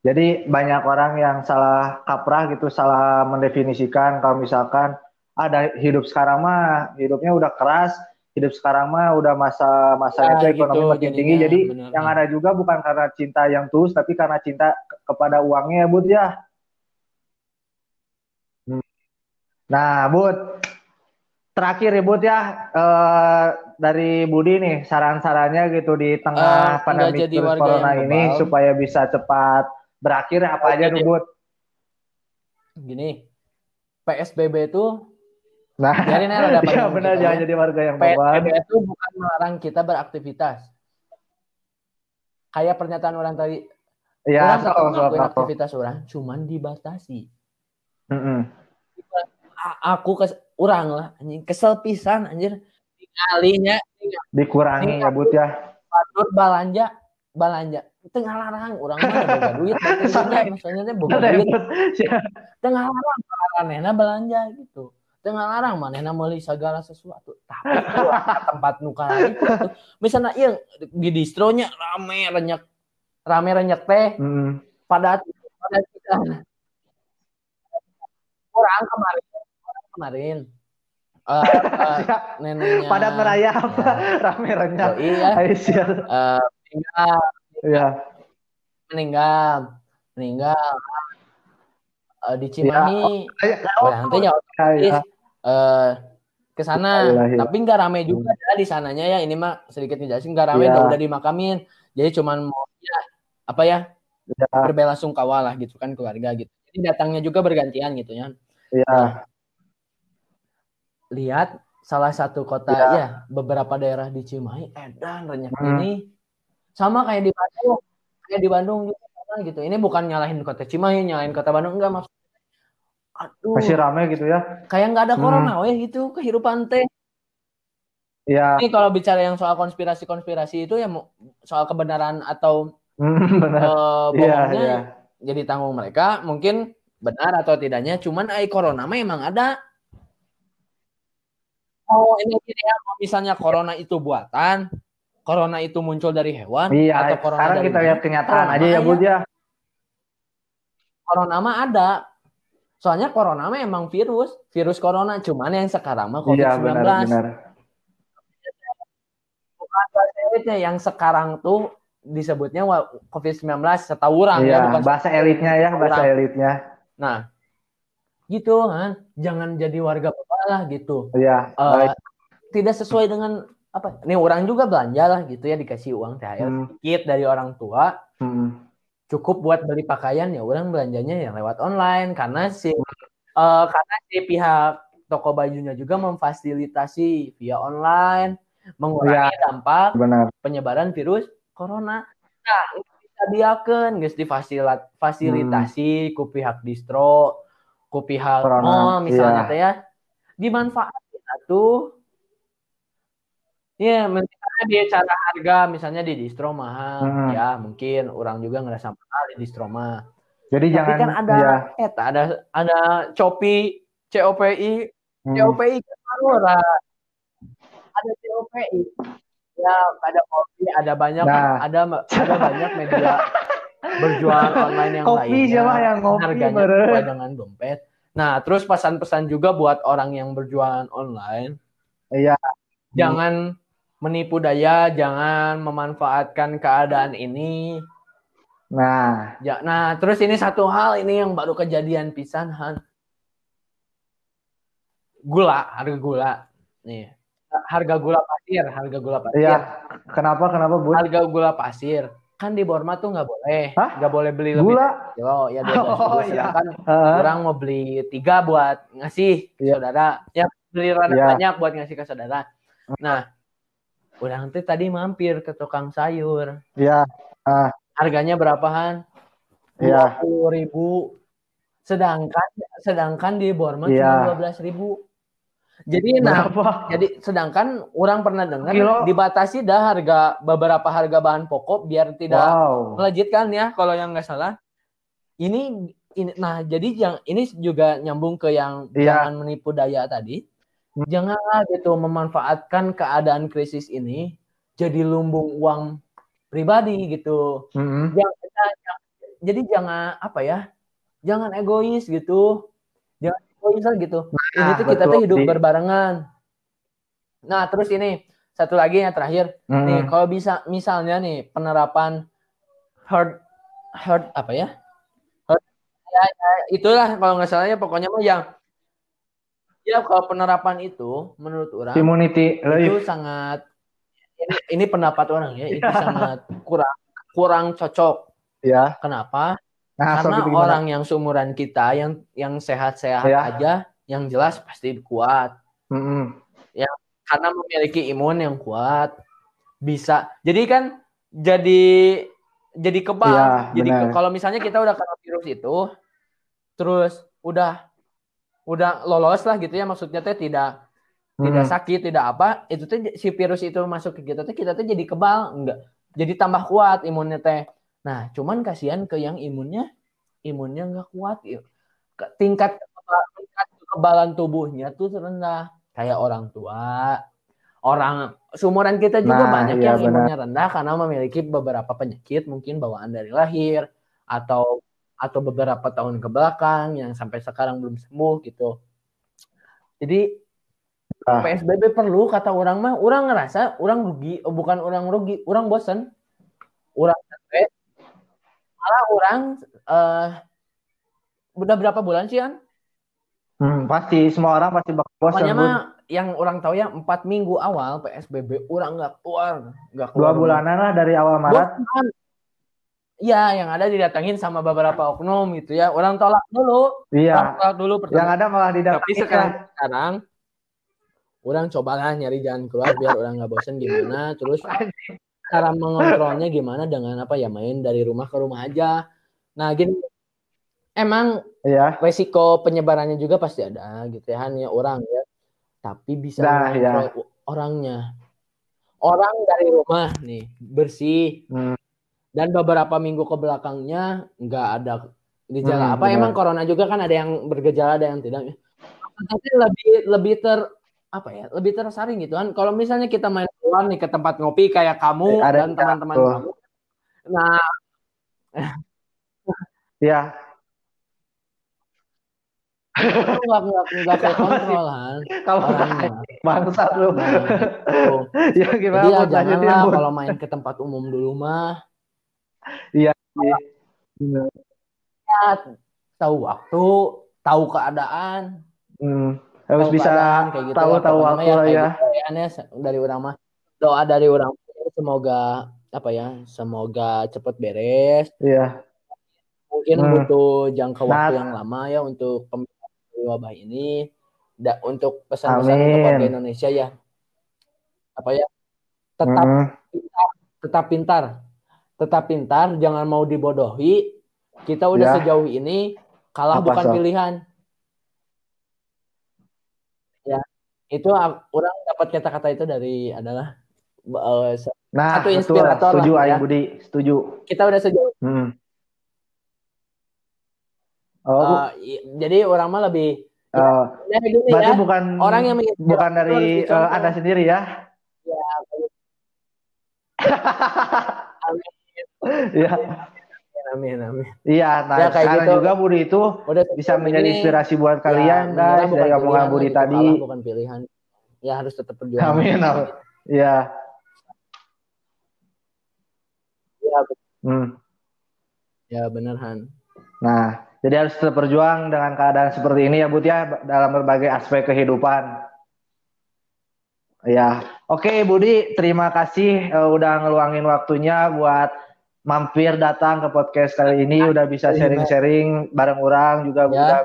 jadi banyak orang yang salah kaprah gitu, salah mendefinisikan kalau misalkan ada hidup sekarang mah hidupnya udah keras, hidup sekarang mah udah masa masanya Ya, itu ekonomi gitu makin tinggi. Jadi bener. yang ada juga bukan karena cinta yang tulus, tapi karena cinta ke- kepada uangnya ya, Bud ya. Hmm. Nah, Bud, terakhir ya Bud ya eh, dari Budi nih saran-sarannya gitu di tengah Eh, pandemi virus corona ini bebal. supaya bisa cepat berakhir apa Nggak aja tuh Bud? Gini, PSBB itu Nah, aja rada iya panjang benar gitu jangan ya. jadi warga yang beban. itu bukan melarang kita beraktivitas. Kayak pernyataan orang tadi, Iya, sok. aktivitas orang, cuman dibatasi. Mm-mm. A- aku kes orang lah, anjing kesel pisan anjir. Tingalinya Dikurangi ya Bud ya. patur balanja, balanja. Tengah larang, orang mah ada boga duit, maksudnya teh boga duit. Tengah larang, manehna belanja gitu. Tengah larang, manehna meuli segala sesuatu. Tapi tempat nuka tuh, misalnya iya di distronya rame renyek, rame renyek teh, Mm-mm. pada pada kita orang kemarin orang kemarin eh, eh, neneknya Pada meraya apa? Rame Ya. renyah. Oh, iya sial. eh, meninggal Iya. meninggal meninggal Eh, di Cimahi Ayo, orang teh nyawa Iya. eh ke sana tapi nggak rame juga ya di sananya ya ini mah sedikit dijelasin nggak rame Iya. udah, dimakamin jadi cuman mau ya apa ya Iya. berbela-sungkawa lah gitu kan keluarga gitu jadi datangnya juga bergantian gitu ya Iya. lihat salah satu kota Ya. ya beberapa daerah di Cimahi edan renyek Hmm. ini sama kayak di Bandung kayak di Bandung gitu sama gitu ini bukan nyalahin kota Cimahi nyalahin kota Bandung enggak maksud aduh Masih rame gitu ya. kayak nggak ada Hmm. corona weh gitu kehidupan teh Iya. Ini kalau bicara yang soal konspirasi-konspirasi itu ya soal kebenaran atau Hmm, benar. eh, Iya, bohongnya iya. jadi tanggung mereka. Mungkin benar atau tidaknya. Cuman ai corona mah emang ada. Oh ini ya, kalau misalnya corona itu buatan, corona itu muncul dari hewan, Iya, atau corona sekarang dari kita lihat kenyataan corona aja ya, aya. Bud ya. Corona mah ada. Soalnya corona mah emang virus, virus corona. Cuman yang sekarang mah Iya, COVID-19. benar, benar. Bukan yang sekarang tuh disebutnya wa- COVID-19 setahu orang ya, Iya, bukan bahasa elitnya ya, bahasa orang. elitnya. Nah, gitu kan. Jangan jadi warga bebal lah gitu. Iya, baik. tidak sesuai dengan apa? Nih orang juga belanja lah gitu ya dikasih uang THR Hmm, sedikit dari orang tua. hmm. Cukup buat beli pakaian ya orang belanjanya ya lewat online karena si eh, karena si pihak toko bajunya juga memfasilitasi via online mengurangi dampak Benar. penyebaran virus corona. Nah, bisa diakeun geus difasilat fasilitasi ku pihak distro, ku pihak Corona, mall misalnya iya. teh ya. Dimanfaatin atuh. Ya, misalnya di cara harga misalnya di distro mahal, Hmm. ya mungkin orang juga ngerasa mahal di distro mah. Jadi Tapi jangan kan ada ya. eta ada ada Shopee, COPI, hmm. COPI kan. Ada COPI. Ya, ada kopi, ada banyak Nah. ada ada banyak media berjualan online yang Kopi lainnya. siapa yang ngopi harganya sesuai dengan dompet. Nah, terus pesan-pesan juga buat orang yang berjualan online, Iya. jangan menipu daya, jangan memanfaatkan keadaan ini. Nah, Ya, nah, terus ini satu hal ini yang baru kejadian pisan, Han. Gula, harga gula. Nih. Harga gula pasir, harga gula pasir. iya. Kenapa kenapa Bud? Harga gula pasir. Kan di Borma tuh nggak boleh. Nggak boleh beli lebih Gula? kilo. Ya, 12 Oh, iya. Sedangkan Heeh. orang mau beli tiga buat ngasih ke Iya. saudara. Ya, beli rada Iya. banyak buat ngasih ke saudara. Nah, orang tuh tadi mampir ke tukang sayur. Iya. Harganya berapaan? Iya. puluh ribu. Sedangkan sedangkan di Borma Iya. cuma dua belas ribu. Jadi nah, jadi sedangkan orang pernah dengar Kilo. dibatasi dah harga beberapa harga bahan pokok biar tidak Wow. melejitkan ya kalau yang nggak salah. Ini ini nah jadi yang ini juga nyambung ke yang Iya. jangan menipu daya tadi. Hmm. Janganlah gitu memanfaatkan keadaan krisis ini jadi lumbung uang pribadi gitu Mm-mm. jangan, jangan- jadi jangan apa ya jangan egois gitu jangan egois lah gitu ini tuh kita tuh hidup Di. berbarengan nah terus ini satu lagi yang terakhir Mm-mm. nih kalau bisa misalnya nih penerapan herd herd apa ya herd ya, ya, itulah kalau nggak salahnya pokoknya mah yang ya kalau penerapan itu menurut orang Immunity itu life. sangat ini, ini pendapat orang ya itu sangat kurang kurang cocok Ya. Kenapa? Nah, so Karena gitu gimana? orang yang seumuran kita yang yang sehat-sehat Ya. aja yang jelas pasti kuat. Mm-mm. Karena memiliki imun yang kuat bisa. Jadi kan jadi jadi kebal. Iya, jadi kalau misalnya kita udah kena virus itu terus udah udah lolos lah gitu ya maksudnya teh tidak tidak Mm. sakit tidak apa itu tuh si virus itu masuk ke kita tuh kita tuh jadi kebal enggak jadi tambah kuat imunnya teh nah cuman kasihan ke yang imunnya imunnya enggak kuat ya. Ke- tingkat tingkat kekebalan tubuhnya tuh rendah kayak orang tua orang seumuran kita juga Nah, banyak iya, yang imunnya rendah karena memiliki beberapa penyakit mungkin bawaan dari lahir atau atau beberapa tahun ke belakang yang sampai sekarang belum sembuh gitu jadi Ah. PSBB perlu kata orang mah orang ngerasa orang rugi oh, bukan orang rugi orang bosen orang capek malah orang eh udah berapa bulan sih kan Hmm, pasti semua orang pasti bakal bosan. pokoknya Bud. mah yang orang tahu ya empat minggu awal PSBB orang nggak keluar nggak Dua keluar bulanan lah dari awal Maret. Bukan. Iya, yang ada didatengin sama beberapa oknum gitu ya. Orang tolak dulu, orang Iya. tolak dulu pertama. Yang ada malah Tapi didatangi sekarang, sekarang orang cobalah nyari jalan keluar biar orang nggak bosen gimana. Terus cara mengontrolnya gimana dengan apa ya main dari rumah ke rumah aja. Nah gini, emang Iya. resiko penyebarannya juga pasti ada gitu ya, Han, ya orang ya. Tapi bisa Nah, mengontrol orangnya. Orang dari rumah nih bersih Hmm. Dan beberapa minggu ke belakangnya nggak ada gejala. Hmm, apa benar. emang corona juga kan ada yang bergejala ada yang tidak? Tapi lebih lebih ter apa ya lebih tersaring gitu kan. Kalau misalnya kita main keluar nih ke tempat ngopi kayak kamu Eh, ada dan teman-teman kamu. Nah. Ya, nggak nggak nggak kontrol kan kalau bangsat lu. nah itu ya gimana jadi ya janganlah kalau main ke tempat umum dulu mah Iya. ya, tahu waktu tahu keadaan Hmm. Harus tahu bisa keadaan, kayak gitu tahu tahu waktu kayak ya. gitu ya, dari orang mah doa dari orang semoga apa ya semoga cepet beres Iya. mungkin Hmm. butuh jangka waktu Nah. yang lama ya untuk pemulihan wabah ini da, untuk pesan-pesan untuk warga Indonesia ya apa ya tetap Hmm. tetap pintar tetap pintar jangan mau dibodohi kita udah Ya. sejauh ini kalah Apa, bukan Sob? pilihan ya itu a- orang dapat kata-kata itu dari adalah se- Nah, Satu betul. inspirator Setuju lah, ya. Budi, setuju. kita udah sejauh Hmm. Oh, eh, i- jadi orang mah lebih eh, ya gini berarti ya bukan orang yang bukan dari dicontoh. Anda sendiri ya? Iya. amin amin Iya, nah Ya, kayak sekarang gitu. juga Budi itu udah bisa menjadi inspirasi buat ya, kalian menyerah guys dari omongan Budi gitu, tadi. kalah bukan pilihan ya harus tetap berjuang Amin. amin. Iya. ya, Hmm. ya bener Han Nah, jadi harus tetap berjuang dengan keadaan seperti ini ya Bud ya dalam berbagai aspek kehidupan. Ya, oke Budi, terima kasih eh, udah ngeluangin waktunya buat mampir datang ke podcast kali ini, udah bisa sharing-sharing bareng orang juga Ya. udah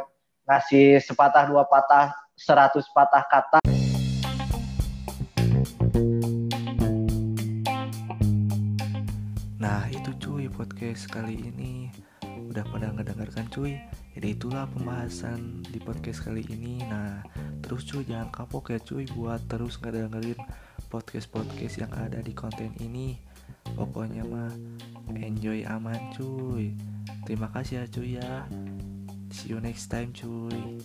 ngasih sepatah dua patah, seratus patah kata. Nah itu cuy podcast kali ini. Udah pada ngedengarkan cuy? Jadi itulah pembahasan di podcast kali ini. Nah terus cuy jangan kapok ya cuy Buat terus ngedengerin podcast-podcast yang ada di konten ini Pokoknya mah enjoy aman cuy. Terima kasih ya cuy ya. See you next time cuy